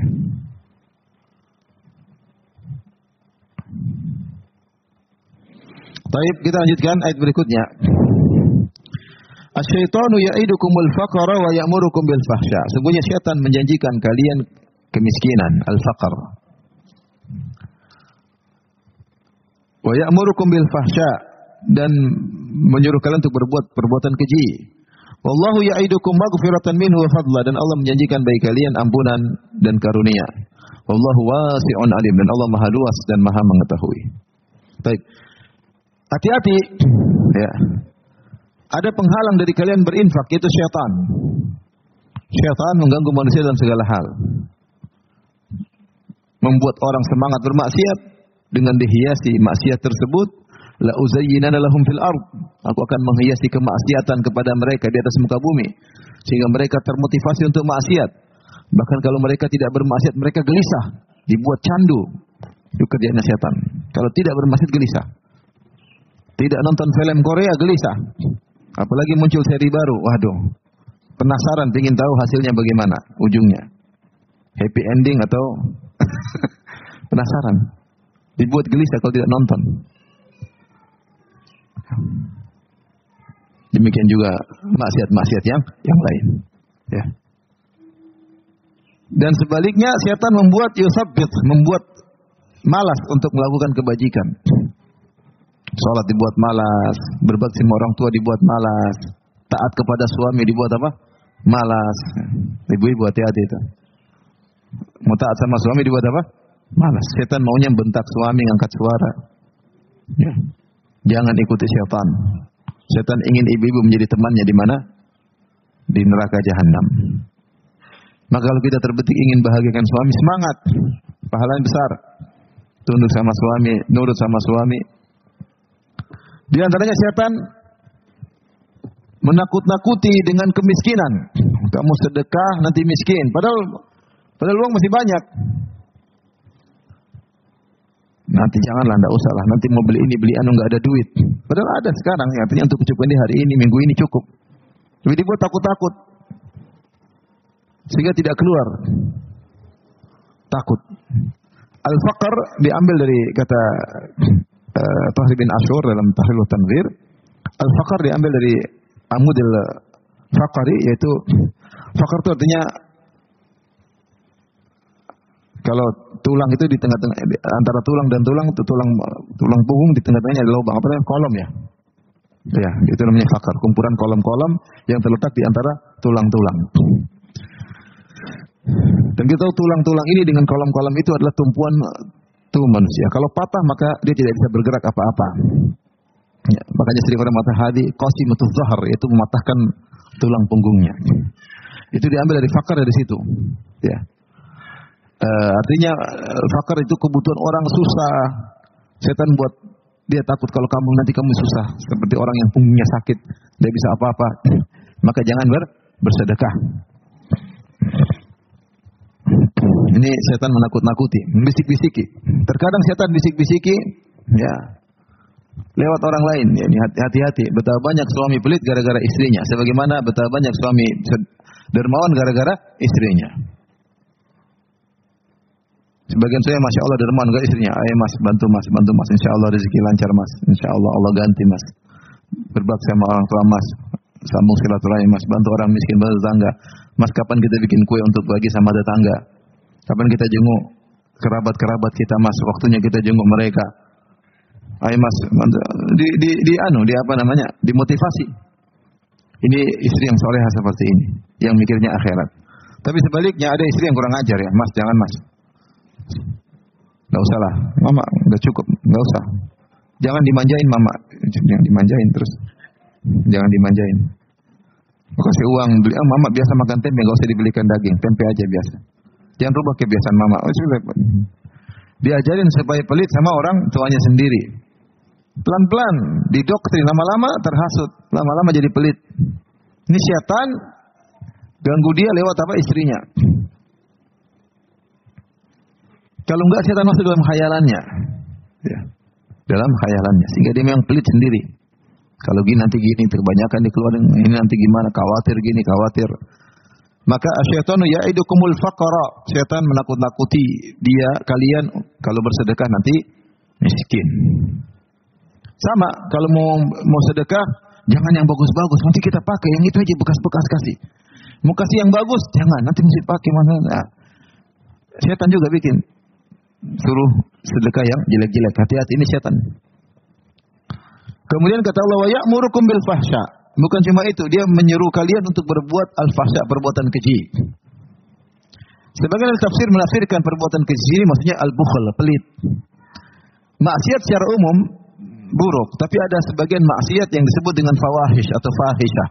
Baik, kita lanjutkan ayat berikutnya. Asyaitanu ya'idukumul faqra wa ya'murukum bil fahsya. Sungguhnya syaitan menjanjikan kalian kemiskinan, al-faqr. Wa ya'murukum bil fahsya dan menyuruh kalian untuk berbuat perbuatan keji. Wallahu ya'idukum maghfiratan minhu wa fadla dan Allah menjanjikan bagi kalian ampunan dan karunia. Wallahu wasi'un alim dan Allah Maha luas dan Maha mengetahui. Baik. Hati-hati ya. Ada penghalang dari kalian berinfak yaitu syaitan. Syaitan mengganggu manusia dalam segala hal. Membuat orang semangat bermaksiat dengan dihiasi maksiat tersebut La uzayyinana lahum fil ard. Aku akan menghiasi kemaksiatan kepada mereka di atas muka bumi sehingga mereka termotivasi untuk maksiat. Bahkan kalau mereka tidak bermaksiat, mereka gelisah, dibuat candu. Itu kerjanya setan. Kalau tidak bermaksiat gelisah. Tidak nonton film Korea gelisah. Apalagi muncul seri baru, waduh. Penasaran, ingin tahu hasilnya bagaimana, ujungnya. Happy ending atau penasaran. Dibuat gelisah kalau tidak nonton. Demikian juga maksiat-maksiat yang yang lain. Ya. Dan sebaliknya setan membuat yusabbit, membuat malas untuk melakukan kebajikan. Salat dibuat malas, berbakti sama orang tua dibuat malas, taat kepada suami dibuat apa? Malas. Ibu-ibu hati-hati itu. Mau taat sama suami dibuat apa? Malas. Setan maunya bentak suami, ngangkat suara. Ya. Jangan ikuti setan. Setan ingin ibu-ibu menjadi temannya di mana? Di neraka jahanam. Maka kalau kita terbetik ingin bahagiakan suami, semangat. Pahala yang besar. Tunduk sama suami, nurut sama suami. Di antaranya setan menakut-nakuti dengan kemiskinan. Kamu sedekah nanti miskin. Padahal padahal uang masih banyak. Nanti janganlah, tidak usah lah. Nanti mau beli ini, beli anu, nggak ada duit. Padahal ada sekarang, ya, artinya untuk cukupkan di hari ini, minggu ini cukup. Tapi dibuat takut-takut. Sehingga tidak keluar. Takut. Al-faqr diambil dari kata uh, Tahri bin Ashur dalam Tahrilu Tanwir. Al-faqr diambil dari Amudil Faqari, yaitu Faqr itu artinya kalau tulang itu di tengah-tengah antara tulang dan tulang itu tulang tulang punggung di tengah-tengahnya ada lubang apa namanya kolom ya. Ya, itu namanya fakar, kumpulan kolom-kolom yang terletak di antara tulang-tulang. Dan kita tahu tulang-tulang ini dengan kolom-kolom itu adalah tumpuan tubuh manusia. Kalau patah maka dia tidak bisa bergerak apa-apa. Ya, makanya sering orang mata hadi qasimatul zahar yaitu mematahkan tulang punggungnya. Itu diambil dari fakar dari situ. Ya. Uh, artinya uh, fakir itu kebutuhan orang susah. Setan buat dia takut kalau kamu nanti kamu susah seperti orang yang punggungnya sakit, dia bisa apa-apa. Maka jangan ber, bersedekah. Ini setan menakut-nakuti, bisik-bisiki. Terkadang setan bisik-bisiki, ya lewat orang lain. Ya, ini hati-hati. Betapa banyak suami pelit gara-gara istrinya. Sebagaimana betapa banyak suami dermawan gara-gara istrinya. Sebagian saya masya Allah dermawan enggak istrinya, ayo mas bantu mas, bantu mas, insya Allah rezeki lancar mas, insya Allah Allah ganti mas. Berbakti sama orang tua mas, sambung silaturahmi mas, bantu orang miskin, bantu tetangga. Mas kapan kita bikin kue untuk bagi sama tetangga? Kapan kita jenguk kerabat-kerabat kita mas, waktunya kita jenguk mereka. Ayo mas, di, di, di anu, di apa namanya, dimotivasi. Ini istri yang soleha seperti ini, yang mikirnya akhirat. Tapi sebaliknya ada istri yang kurang ajar ya, mas jangan mas, Enggak usah lah, mama udah cukup, enggak usah. Jangan dimanjain mama, jangan dimanjain terus. Jangan dimanjain. Kasih uang beli, oh, mama biasa makan tempe, enggak usah dibelikan daging, tempe aja biasa. Jangan rubah kebiasaan mama. Oh. Diajarin supaya pelit sama orang tuanya sendiri. Pelan-pelan, didoktrin, lama-lama terhasut, lama-lama jadi pelit. Ini setan ganggu dia lewat apa istrinya. Kalau enggak setan masuk dalam khayalannya. Ya. Dalam khayalannya. Sehingga dia memang pelit sendiri. Kalau gini nanti gini, kebanyakan dikeluarin, ini nanti gimana, khawatir gini, khawatir. Maka asyaitanu ya'idukumul faqara. Setan menakut-nakuti dia, kalian kalau bersedekah nanti miskin. Sama, kalau mau mau sedekah, jangan yang bagus-bagus, nanti kita pakai yang itu aja bekas-bekas kasih. Mau kasih yang bagus, jangan, nanti mesti pakai mana. Nah, setan juga bikin suruh sedekah yang jelek-jelek. Hati-hati ini setan. Kemudian kata Allah, "Wa ya'murukum bil fahsya." Bukan cuma itu, dia menyuruh kalian untuk berbuat al-fahsya, perbuatan keji. Sebagian tafsir menafsirkan perbuatan keji ini maksudnya al-bukhl, pelit. Maksiat secara umum buruk, tapi ada sebagian maksiat yang disebut dengan fawahish atau fahisha.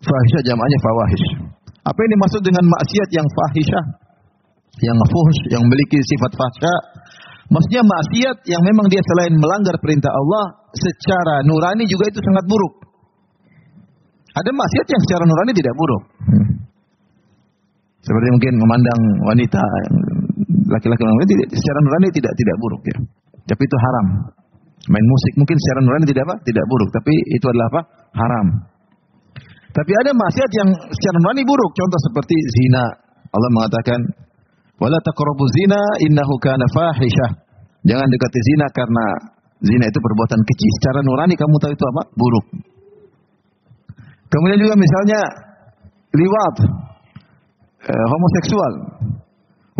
Fahisha jamaknya fawahish. Apa yang dimaksud dengan maksiat yang fahisha? Yang fuhs, yang memiliki sifat fahsya, Maksudnya maksiat yang memang dia selain melanggar perintah Allah, secara nurani juga itu sangat buruk. Ada maksiat yang secara nurani tidak buruk. Hmm. Seperti mungkin memandang wanita laki-laki wanita secara nurani tidak tidak buruk ya. Tapi itu haram. Main musik mungkin secara nurani tidak apa? Tidak buruk, tapi itu adalah apa? Haram. Tapi ada maksiat yang secara nurani buruk, contoh seperti zina. Allah mengatakan, "Wala taqrabu zina innahu kana fahisyah." Jangan dekati zina karena zina itu perbuatan keji. Secara nurani kamu tahu itu apa? Buruk. Kemudian juga misalnya liwat, eh, homoseksual.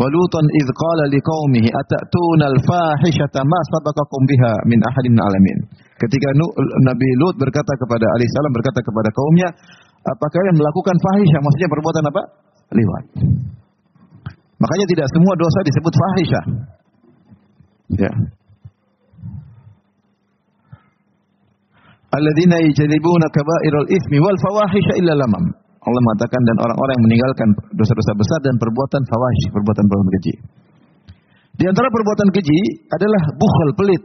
Walutan idh qala liqaumihi atatuna al-fahishata ma sabaqakum biha min ahadin alamin. Ketika Nabi Lut berkata kepada alaihissalam berkata kepada kaumnya, apakah kalian melakukan fahisyah? Maksudnya perbuatan apa? Liwat. Makanya tidak semua dosa disebut fahisyah. Ya. Alladzina yajtanibuna kaba'iral itsmi wal fawahisha illa lamam. Allah mengatakan dan orang-orang yang meninggalkan dosa-dosa besar dan perbuatan fawahish, perbuatan-perbuatan keji. Di antara perbuatan keji adalah bukhal, pelit.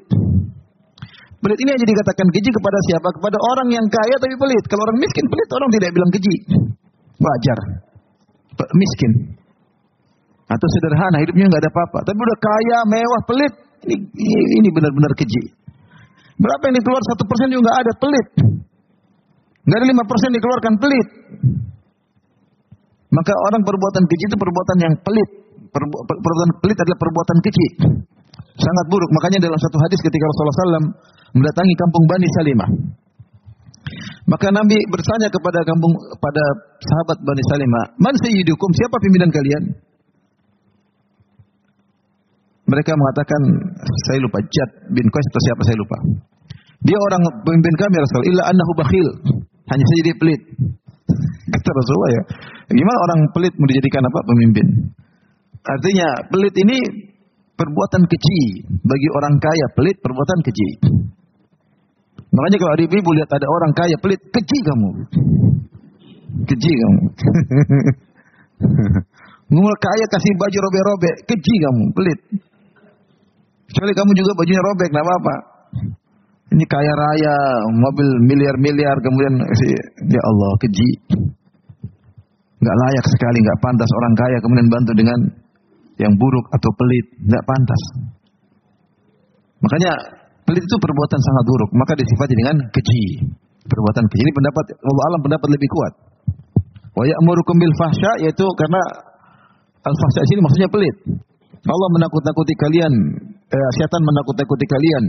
Pelit ini hanya dikatakan keji kepada siapa? Kepada orang yang kaya tapi pelit. Kalau orang miskin pelit, orang tidak bilang keji. Wajar. Miskin. Atau sederhana, hidupnya nggak ada apa-apa. Tapi udah kaya, mewah, pelit. Ini benar-benar keji. Berapa yang dikeluar satu persen juga nggak ada pelit. Nggak ada lima persen dikeluarkan pelit. Maka orang perbuatan keji itu perbuatan yang pelit. perbuatan pelit adalah perbuatan keji. Sangat buruk. Makanya dalam satu hadis ketika Rasulullah SAW mendatangi kampung Bani Salimah. Maka Nabi bertanya kepada kampung pada sahabat Bani Salimah, "Man sayyidukum? Siapa pimpinan kalian?" Mereka mengatakan, "Saya lupa Jad bin Qais atau siapa saya lupa." Dia orang pemimpin kami Rasul, illa annahu bakhil. Hanya saja dia pelit. Kata Rasulullah ya. Gimana orang pelit mau dijadikan apa? Pemimpin. Artinya pelit ini perbuatan keji. Bagi orang kaya pelit perbuatan keji. Makanya kalau ibu-ibu lihat ada orang kaya pelit, keji kamu. Keji kamu. Ngomong kaya kasih baju robek-robek, keji kamu, pelit. Kecuali kamu juga bajunya robek, nggak apa-apa. Ini kaya raya, mobil miliar-miliar, kemudian ya Allah keji. Nggak layak sekali, nggak pantas orang kaya kemudian bantu dengan yang buruk atau pelit, nggak pantas. Makanya pelit itu perbuatan sangat buruk, maka disifati dengan keji. Perbuatan keji ini pendapat Allah alam pendapat lebih kuat. Wa ya'murukum bil fahsya yaitu karena al fahsya sini maksudnya pelit. Allah menakut-nakuti kalian, eh, setan menakut-nakuti kalian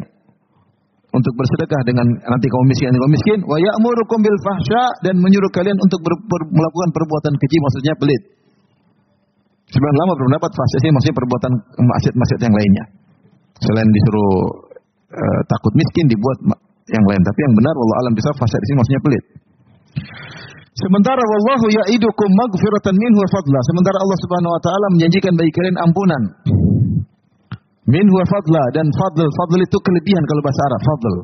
untuk bersedekah dengan nanti kaum miskin kaum miskin wa ya'murukum bil fahsya dan menyuruh kalian untuk ber, ber, melakukan perbuatan keji maksudnya pelit. Sebenarnya lama berpendapat fahsya ini maksudnya perbuatan maksiat-maksiat yang lainnya. Selain disuruh uh, takut miskin dibuat yang lain, tapi yang benar Allah alam bisa fahsya di sini maksudnya pelit. Sementara wallahu ya'idukum maghfiratan minhu wa fadla. Sementara Allah Subhanahu wa taala menjanjikan bagi kalian ampunan Min huwa fadla dan fadl. Fadl itu kelebihan kalau bahasa Arab. Fadl.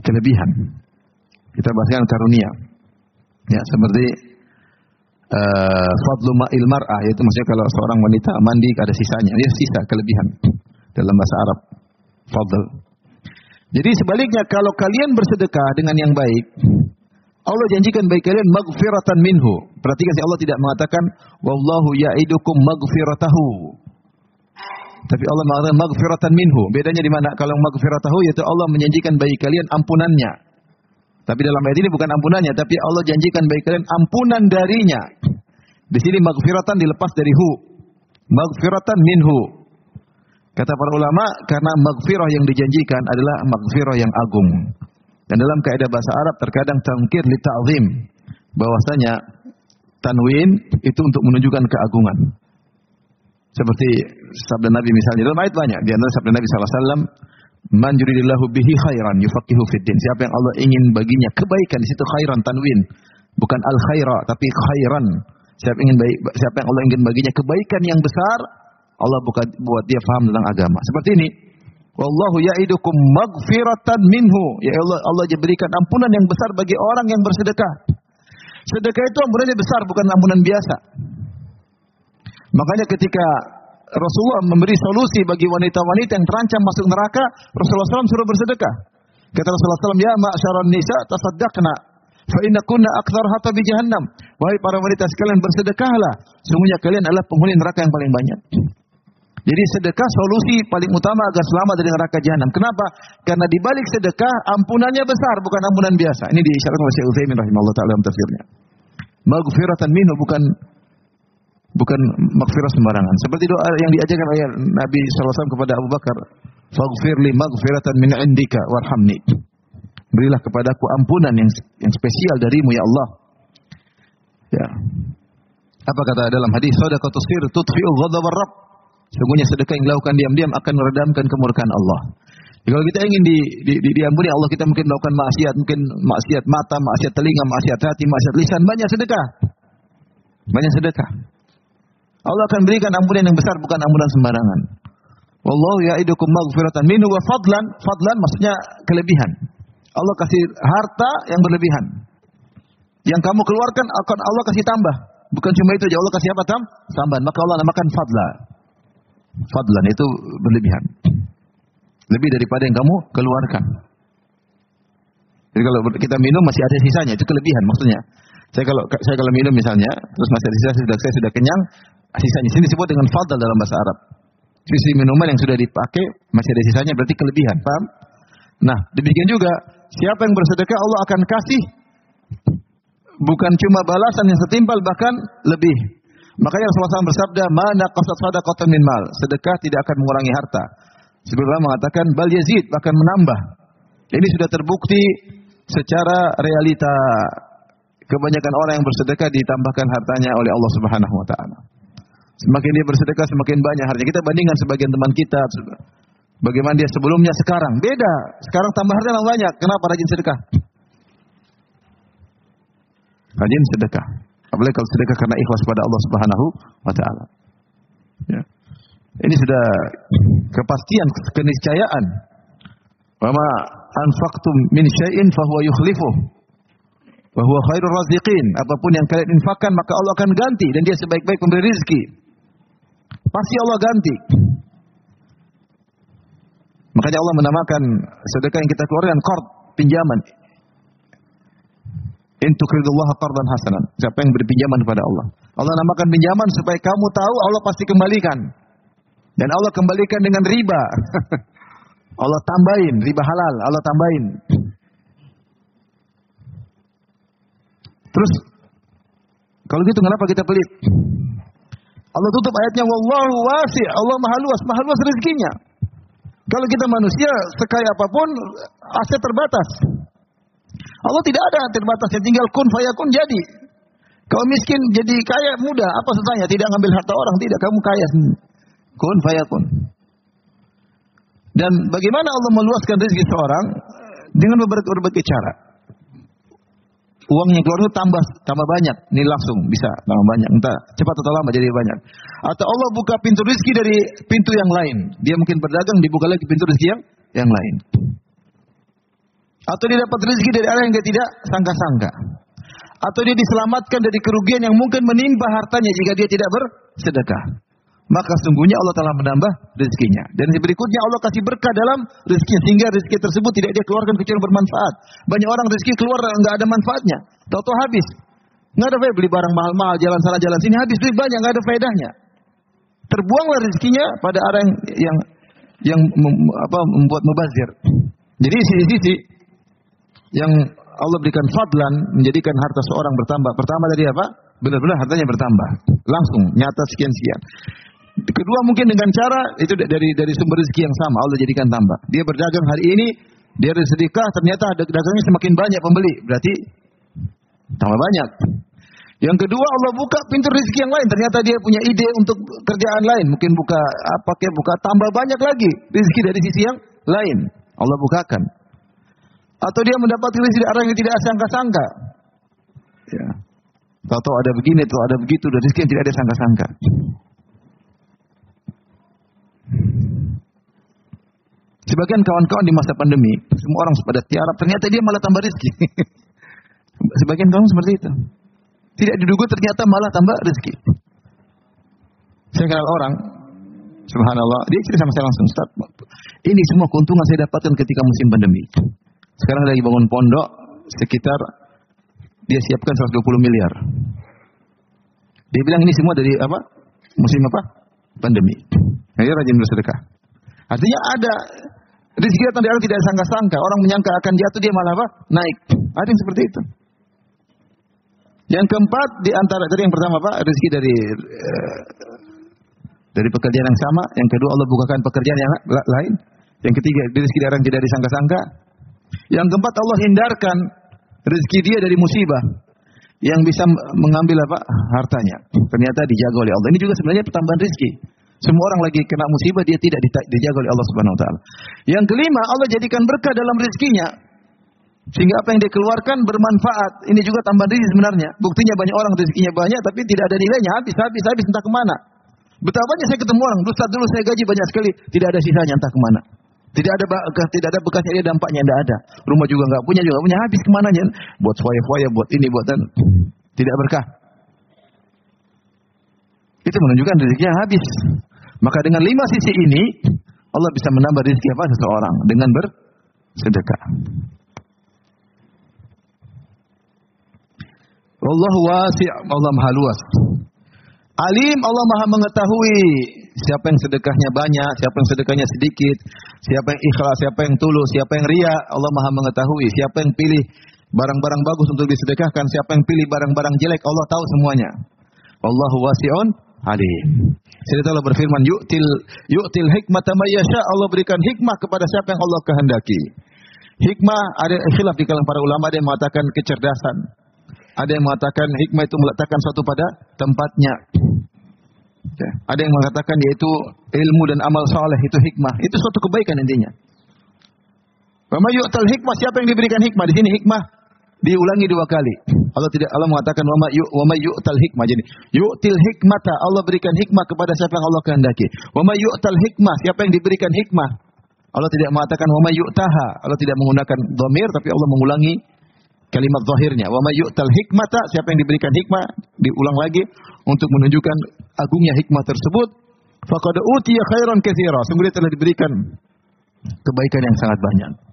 Kelebihan. Kita bahaskan karunia. Ya, seperti uh, fadlu ma'il mar'ah. Yaitu maksudnya kalau seorang wanita mandi ada sisanya. Ya, sisa kelebihan. Dalam bahasa Arab. Fadl. Jadi sebaliknya kalau kalian bersedekah dengan yang baik, Allah janjikan bagi kalian maghfiratan minhu. Perhatikan Allah tidak mengatakan wallahu ya'idukum maghfiratahu. Tapi Allah mengatakan maghfiratan minhu. Bedanya di mana? Kalau maghfiratahu yaitu Allah menjanjikan bagi kalian ampunannya. Tapi dalam ayat ini bukan ampunannya, tapi Allah janjikan bagi kalian ampunan darinya. Di sini maghfiratan dilepas dari hu. Maghfiratan minhu. Kata para ulama, karena maghfirah yang dijanjikan adalah maghfirah yang agung. Dan dalam kaidah bahasa Arab terkadang tangkir li ta'zim. Bahwasanya tanwin itu untuk menunjukkan keagungan. Seperti sabda Nabi misalnya dalam ayat banyak di antara sabda Nabi SAW Man yuridillahu bihi khairan yufaqihu fid. Siapa yang Allah ingin baginya kebaikan di situ khairan tanwin, bukan al khaira tapi khairan. Siapa ingin baik siapa yang Allah ingin baginya kebaikan yang besar, Allah buka, buat dia faham tentang agama. Seperti ini. Wallahu ya'idukum maghfiratan minhu. Ya Allah, Allah berikan ampunan yang besar bagi orang yang bersedekah. Sedekah itu ampunannya besar bukan ampunan biasa. Makanya ketika Rasulullah memberi solusi bagi wanita-wanita yang terancam masuk neraka, Rasulullah SAW suruh bersedekah. Kata Rasulullah SAW, Ya ma'asyaran nisa tasaddaqna, fa inna kunna akthar hatta bi jahannam. Wahai para wanita sekalian bersedekahlah. Sungguhnya kalian adalah penghuni neraka yang paling banyak. Jadi sedekah solusi paling utama agar selamat dari neraka jahanam. Kenapa? Karena di balik sedekah ampunannya besar, bukan ampunan biasa. Ini diisyaratkan oleh Syekh Utsaimin rahimahullah taala dalam tafsirnya. Maghfiratan minhu bukan bukan maghfirah sembarangan. Seperti doa yang diajarkan oleh Nabi SAW kepada Abu Bakar. Faghfir li maghfiratan min indika warhamni. Berilah kepadaku ampunan yang yang spesial darimu ya Allah. Ya. Apa kata dalam hadis sadaqatus sir tudfi'u ghadab rabb Sungguhnya sedekah yang dilakukan diam-diam akan meredamkan kemurkaan Allah. Jadi kalau kita ingin di, di, di, diampuni Allah, kita mungkin melakukan maksiat, mungkin maksiat mata, maksiat telinga, maksiat hati, maksiat lisan, banyak sedekah. Banyak sedekah. Allah akan berikan ampunan yang besar, bukan ampunan sembarangan. Wallahu ya'idukum maghfiratan minhu wa fadlan. Fadlan maksudnya kelebihan. Allah kasih harta yang berlebihan. Yang kamu keluarkan akan Allah kasih tambah. Bukan cuma itu aja, Allah kasih apa tam? Tambahan. Maka Allah namakan fadla. Fadlan itu berlebihan. Lebih daripada yang kamu keluarkan. Jadi kalau kita minum masih ada sisanya, itu kelebihan maksudnya. Saya kalau saya kalau minum misalnya, terus masih ada sisa, sudah saya sudah kenyang, sisanya sini disebut dengan fadl dalam bahasa Arab. Sisi minuman yang sudah dipakai masih ada sisanya berarti kelebihan, paham? Nah, demikian juga siapa yang bersedekah Allah akan kasih bukan cuma balasan yang setimpal bahkan lebih. Makanya Rasulullah SAW bersabda, "Mana qasad sadaqatan min mal?" Sedekah tidak akan mengurangi harta. Sebelumnya mengatakan bal yazid bahkan menambah. Ini sudah terbukti secara realita kebanyakan orang yang bersedekah ditambahkan hartanya oleh Allah Subhanahu wa taala. Semakin dia bersedekah semakin banyak hartanya. Kita bandingkan sebagian teman kita bagaimana dia sebelumnya sekarang. Beda. Sekarang tambah harta banyak. Kenapa rajin sedekah? Rajin sedekah. Apalagi kalau sedekah karena ikhlas pada Allah Subhanahu wa taala. Ya. Ini sudah kepastian, keniscayaan. Wama anfaqtum min syai'in fahuwa yukhlifuh. Wa huwa khairur raziqin. Apa pun yang kalian infakkan maka Allah akan ganti dan dia sebaik-baik pemberi rezeki. Pasti Allah ganti. Makanya Allah menamakan sedekah yang kita keluarkan qard, pinjaman. In tuqridullaha qardan hasanan. Siapa yang berpinjaman kepada Allah. Allah namakan pinjaman supaya kamu tahu Allah pasti kembalikan. Dan Allah kembalikan dengan riba. Allah tambahin, riba halal, Allah tambahin. Terus kalau gitu kenapa kita pelit? Allah tutup ayatnya wallahu wasi, Allah maha luas, maha luas rezekinya. Kalau kita manusia sekaya apa pun aset terbatas. Allah tidak ada terbatas, yang tinggal kun fayakun jadi. Kalau miskin jadi kaya mudah, apa susahnya? Tidak ngambil harta orang, tidak kamu kaya. Kun fayakun. Dan bagaimana Allah meluaskan rezeki seorang dengan berbagai cara. Uangnya keluar itu tambah tambah banyak, ini langsung bisa tambah banyak. Entah cepat atau lama jadi banyak. Atau Allah buka pintu rezeki dari pintu yang lain. Dia mungkin berdagang dibuka lagi pintu rezeki yang yang lain. Atau dia dapat rezeki dari arah yang dia tidak sangka-sangka. Atau dia diselamatkan dari kerugian yang mungkin menimpa hartanya jika dia tidak bersedekah maka sungguhnya Allah telah menambah rezekinya. Dan berikutnya Allah kasih berkah dalam rezekinya sehingga rezeki tersebut tidak dia keluarkan kecuali bermanfaat. Banyak orang rezeki keluar nggak ada manfaatnya, tahu-tahu habis. Nggak ada faedah beli barang mahal-mahal jalan sana jalan sini habis duit banyak nggak ada faedahnya. Terbuanglah rezekinya pada orang yang yang, yang mem, apa, membuat mubazir. Jadi sisi-sisi yang Allah berikan fadlan menjadikan harta seorang bertambah. Pertama tadi apa? Benar-benar hartanya bertambah. Langsung nyata sekian-sekian. Kedua mungkin dengan cara itu dari dari sumber rezeki yang sama Allah jadikan tambah. Dia berdagang hari ini, dia sedekah ternyata dagangnya semakin banyak pembeli, berarti tambah banyak. Yang kedua Allah buka pintu rezeki yang lain, ternyata dia punya ide untuk kerjaan lain, mungkin buka apa kayak buka tambah banyak lagi rezeki dari sisi yang lain. Allah bukakan. Atau dia mendapat rezeki dari orang yang tidak sangka-sangka. Ya. Tahu-tahu ada begini, tahu ada begitu, dari rezeki yang tidak ada sangka-sangka. Sebagian kawan-kawan di masa pandemi, semua orang pada tiarap, ternyata dia malah tambah rezeki. Sebagian kawan seperti itu. Tidak diduga ternyata malah tambah rezeki. Saya kenal orang, Subhanallah. Dia cerita sama saya langsung, Ustaz. Ini semua keuntungan saya dapatkan ketika musim pandemi. Sekarang lagi bangun pondok sekitar dia siapkan 120 miliar. Dia bilang ini semua dari apa? Musim apa? Pandemi. Nah, dia rajin bersedekah. Artinya ada rezeki datang dari orang tidak sangka-sangka. Orang menyangka akan jatuh dia malah apa? Naik. Ada yang seperti itu. Yang keempat di antara tadi yang pertama Pak, rezeki dari uh, dari pekerjaan yang sama, yang kedua Allah bukakan pekerjaan yang lain, yang ketiga rezeki dari orang tidak disangka-sangka. Yang keempat Allah hindarkan rezeki dia dari musibah yang bisa mengambil apa hartanya. Ternyata dijaga oleh Allah. Ini juga sebenarnya pertambahan rezeki. Semua orang lagi kena musibah dia tidak dijaga oleh Allah Subhanahu wa taala. Yang kelima, Allah jadikan berkah dalam rezekinya. Sehingga apa yang dia keluarkan bermanfaat. Ini juga tambahan rezeki sebenarnya. Buktinya banyak orang rezekinya banyak tapi tidak ada nilainya, habis habis habis entah ke mana. Betapa banyak saya ketemu orang, dulu dulu saya gaji banyak sekali, tidak ada sisanya entah ke mana. Tidak ada tidak ada bekasnya dia dampaknya tidak ada. Rumah juga nggak punya juga punya habis ke mana aja. Buat foya-foya, buat ini, buat dan tidak berkah. Itu menunjukkan rezekinya habis. Maka dengan lima sisi ini Allah bisa menambah rezeki apa seseorang dengan bersedekah. Allah wasi' Allah maha luas. Alim Allah maha mengetahui siapa yang sedekahnya banyak, siapa yang sedekahnya sedikit, siapa yang ikhlas, siapa yang tulus, siapa yang ria, Allah maha mengetahui. Siapa yang pilih barang-barang bagus untuk disedekahkan, siapa yang pilih barang-barang jelek, Allah tahu semuanya. Allahu wasi'un alim. Sehingga Allah berfirman, "Yu'til yu'til hikmata may yasha." Allah berikan hikmah kepada siapa yang Allah kehendaki. Hikmah ada khilaf di kalangan para ulama ada yang mengatakan kecerdasan. Ada yang mengatakan hikmah itu meletakkan suatu pada tempatnya. Ya. Ada yang mengatakan yaitu ilmu dan amal saleh itu hikmah. Itu suatu kebaikan intinya. Wa yu'tal hikmah siapa yang diberikan hikmah? Di sini hikmah diulangi dua kali. Allah tidak Allah mengatakan wa may wa may yu'tal hikmah. Jadi yu'til hikmata Allah berikan hikmah kepada siapa yang Allah kehendaki. Wa may yu'tal hikmah siapa yang diberikan hikmah. Allah tidak mengatakan wa may yu'taha. Allah tidak menggunakan dhamir tapi Allah mengulangi kalimat zahirnya. Wa may yu'tal hikmata siapa yang diberikan hikmah diulang lagi untuk menunjukkan agungnya hikmah tersebut. Faqad utiya khairan katsira. Sungguh telah diberikan kebaikan yang sangat banyak.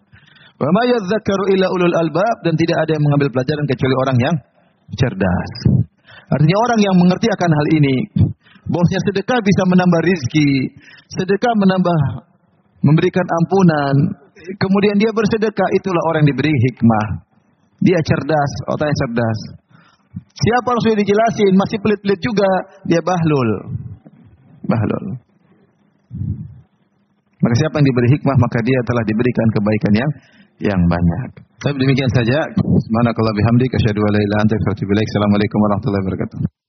Illa ulul albab dan tidak ada yang mengambil pelajaran kecuali orang yang cerdas. Artinya orang yang mengerti akan hal ini, bahwasanya sedekah bisa menambah rizki, sedekah menambah memberikan ampunan, kemudian dia bersedekah, itulah orang yang diberi hikmah. Dia cerdas, otaknya cerdas. Siapa harus dijelasin, masih pelit-pelit juga, dia bahlul. Bahlul. Maka siapa yang diberi hikmah, maka dia telah diberikan kebaikan yang yang banyak. Tapi demikian saja. Subhanakallah bihamdik asyhadu an la ilaha illa anta astaghfiruka. Assalamualaikum warahmatullahi wabarakatuh.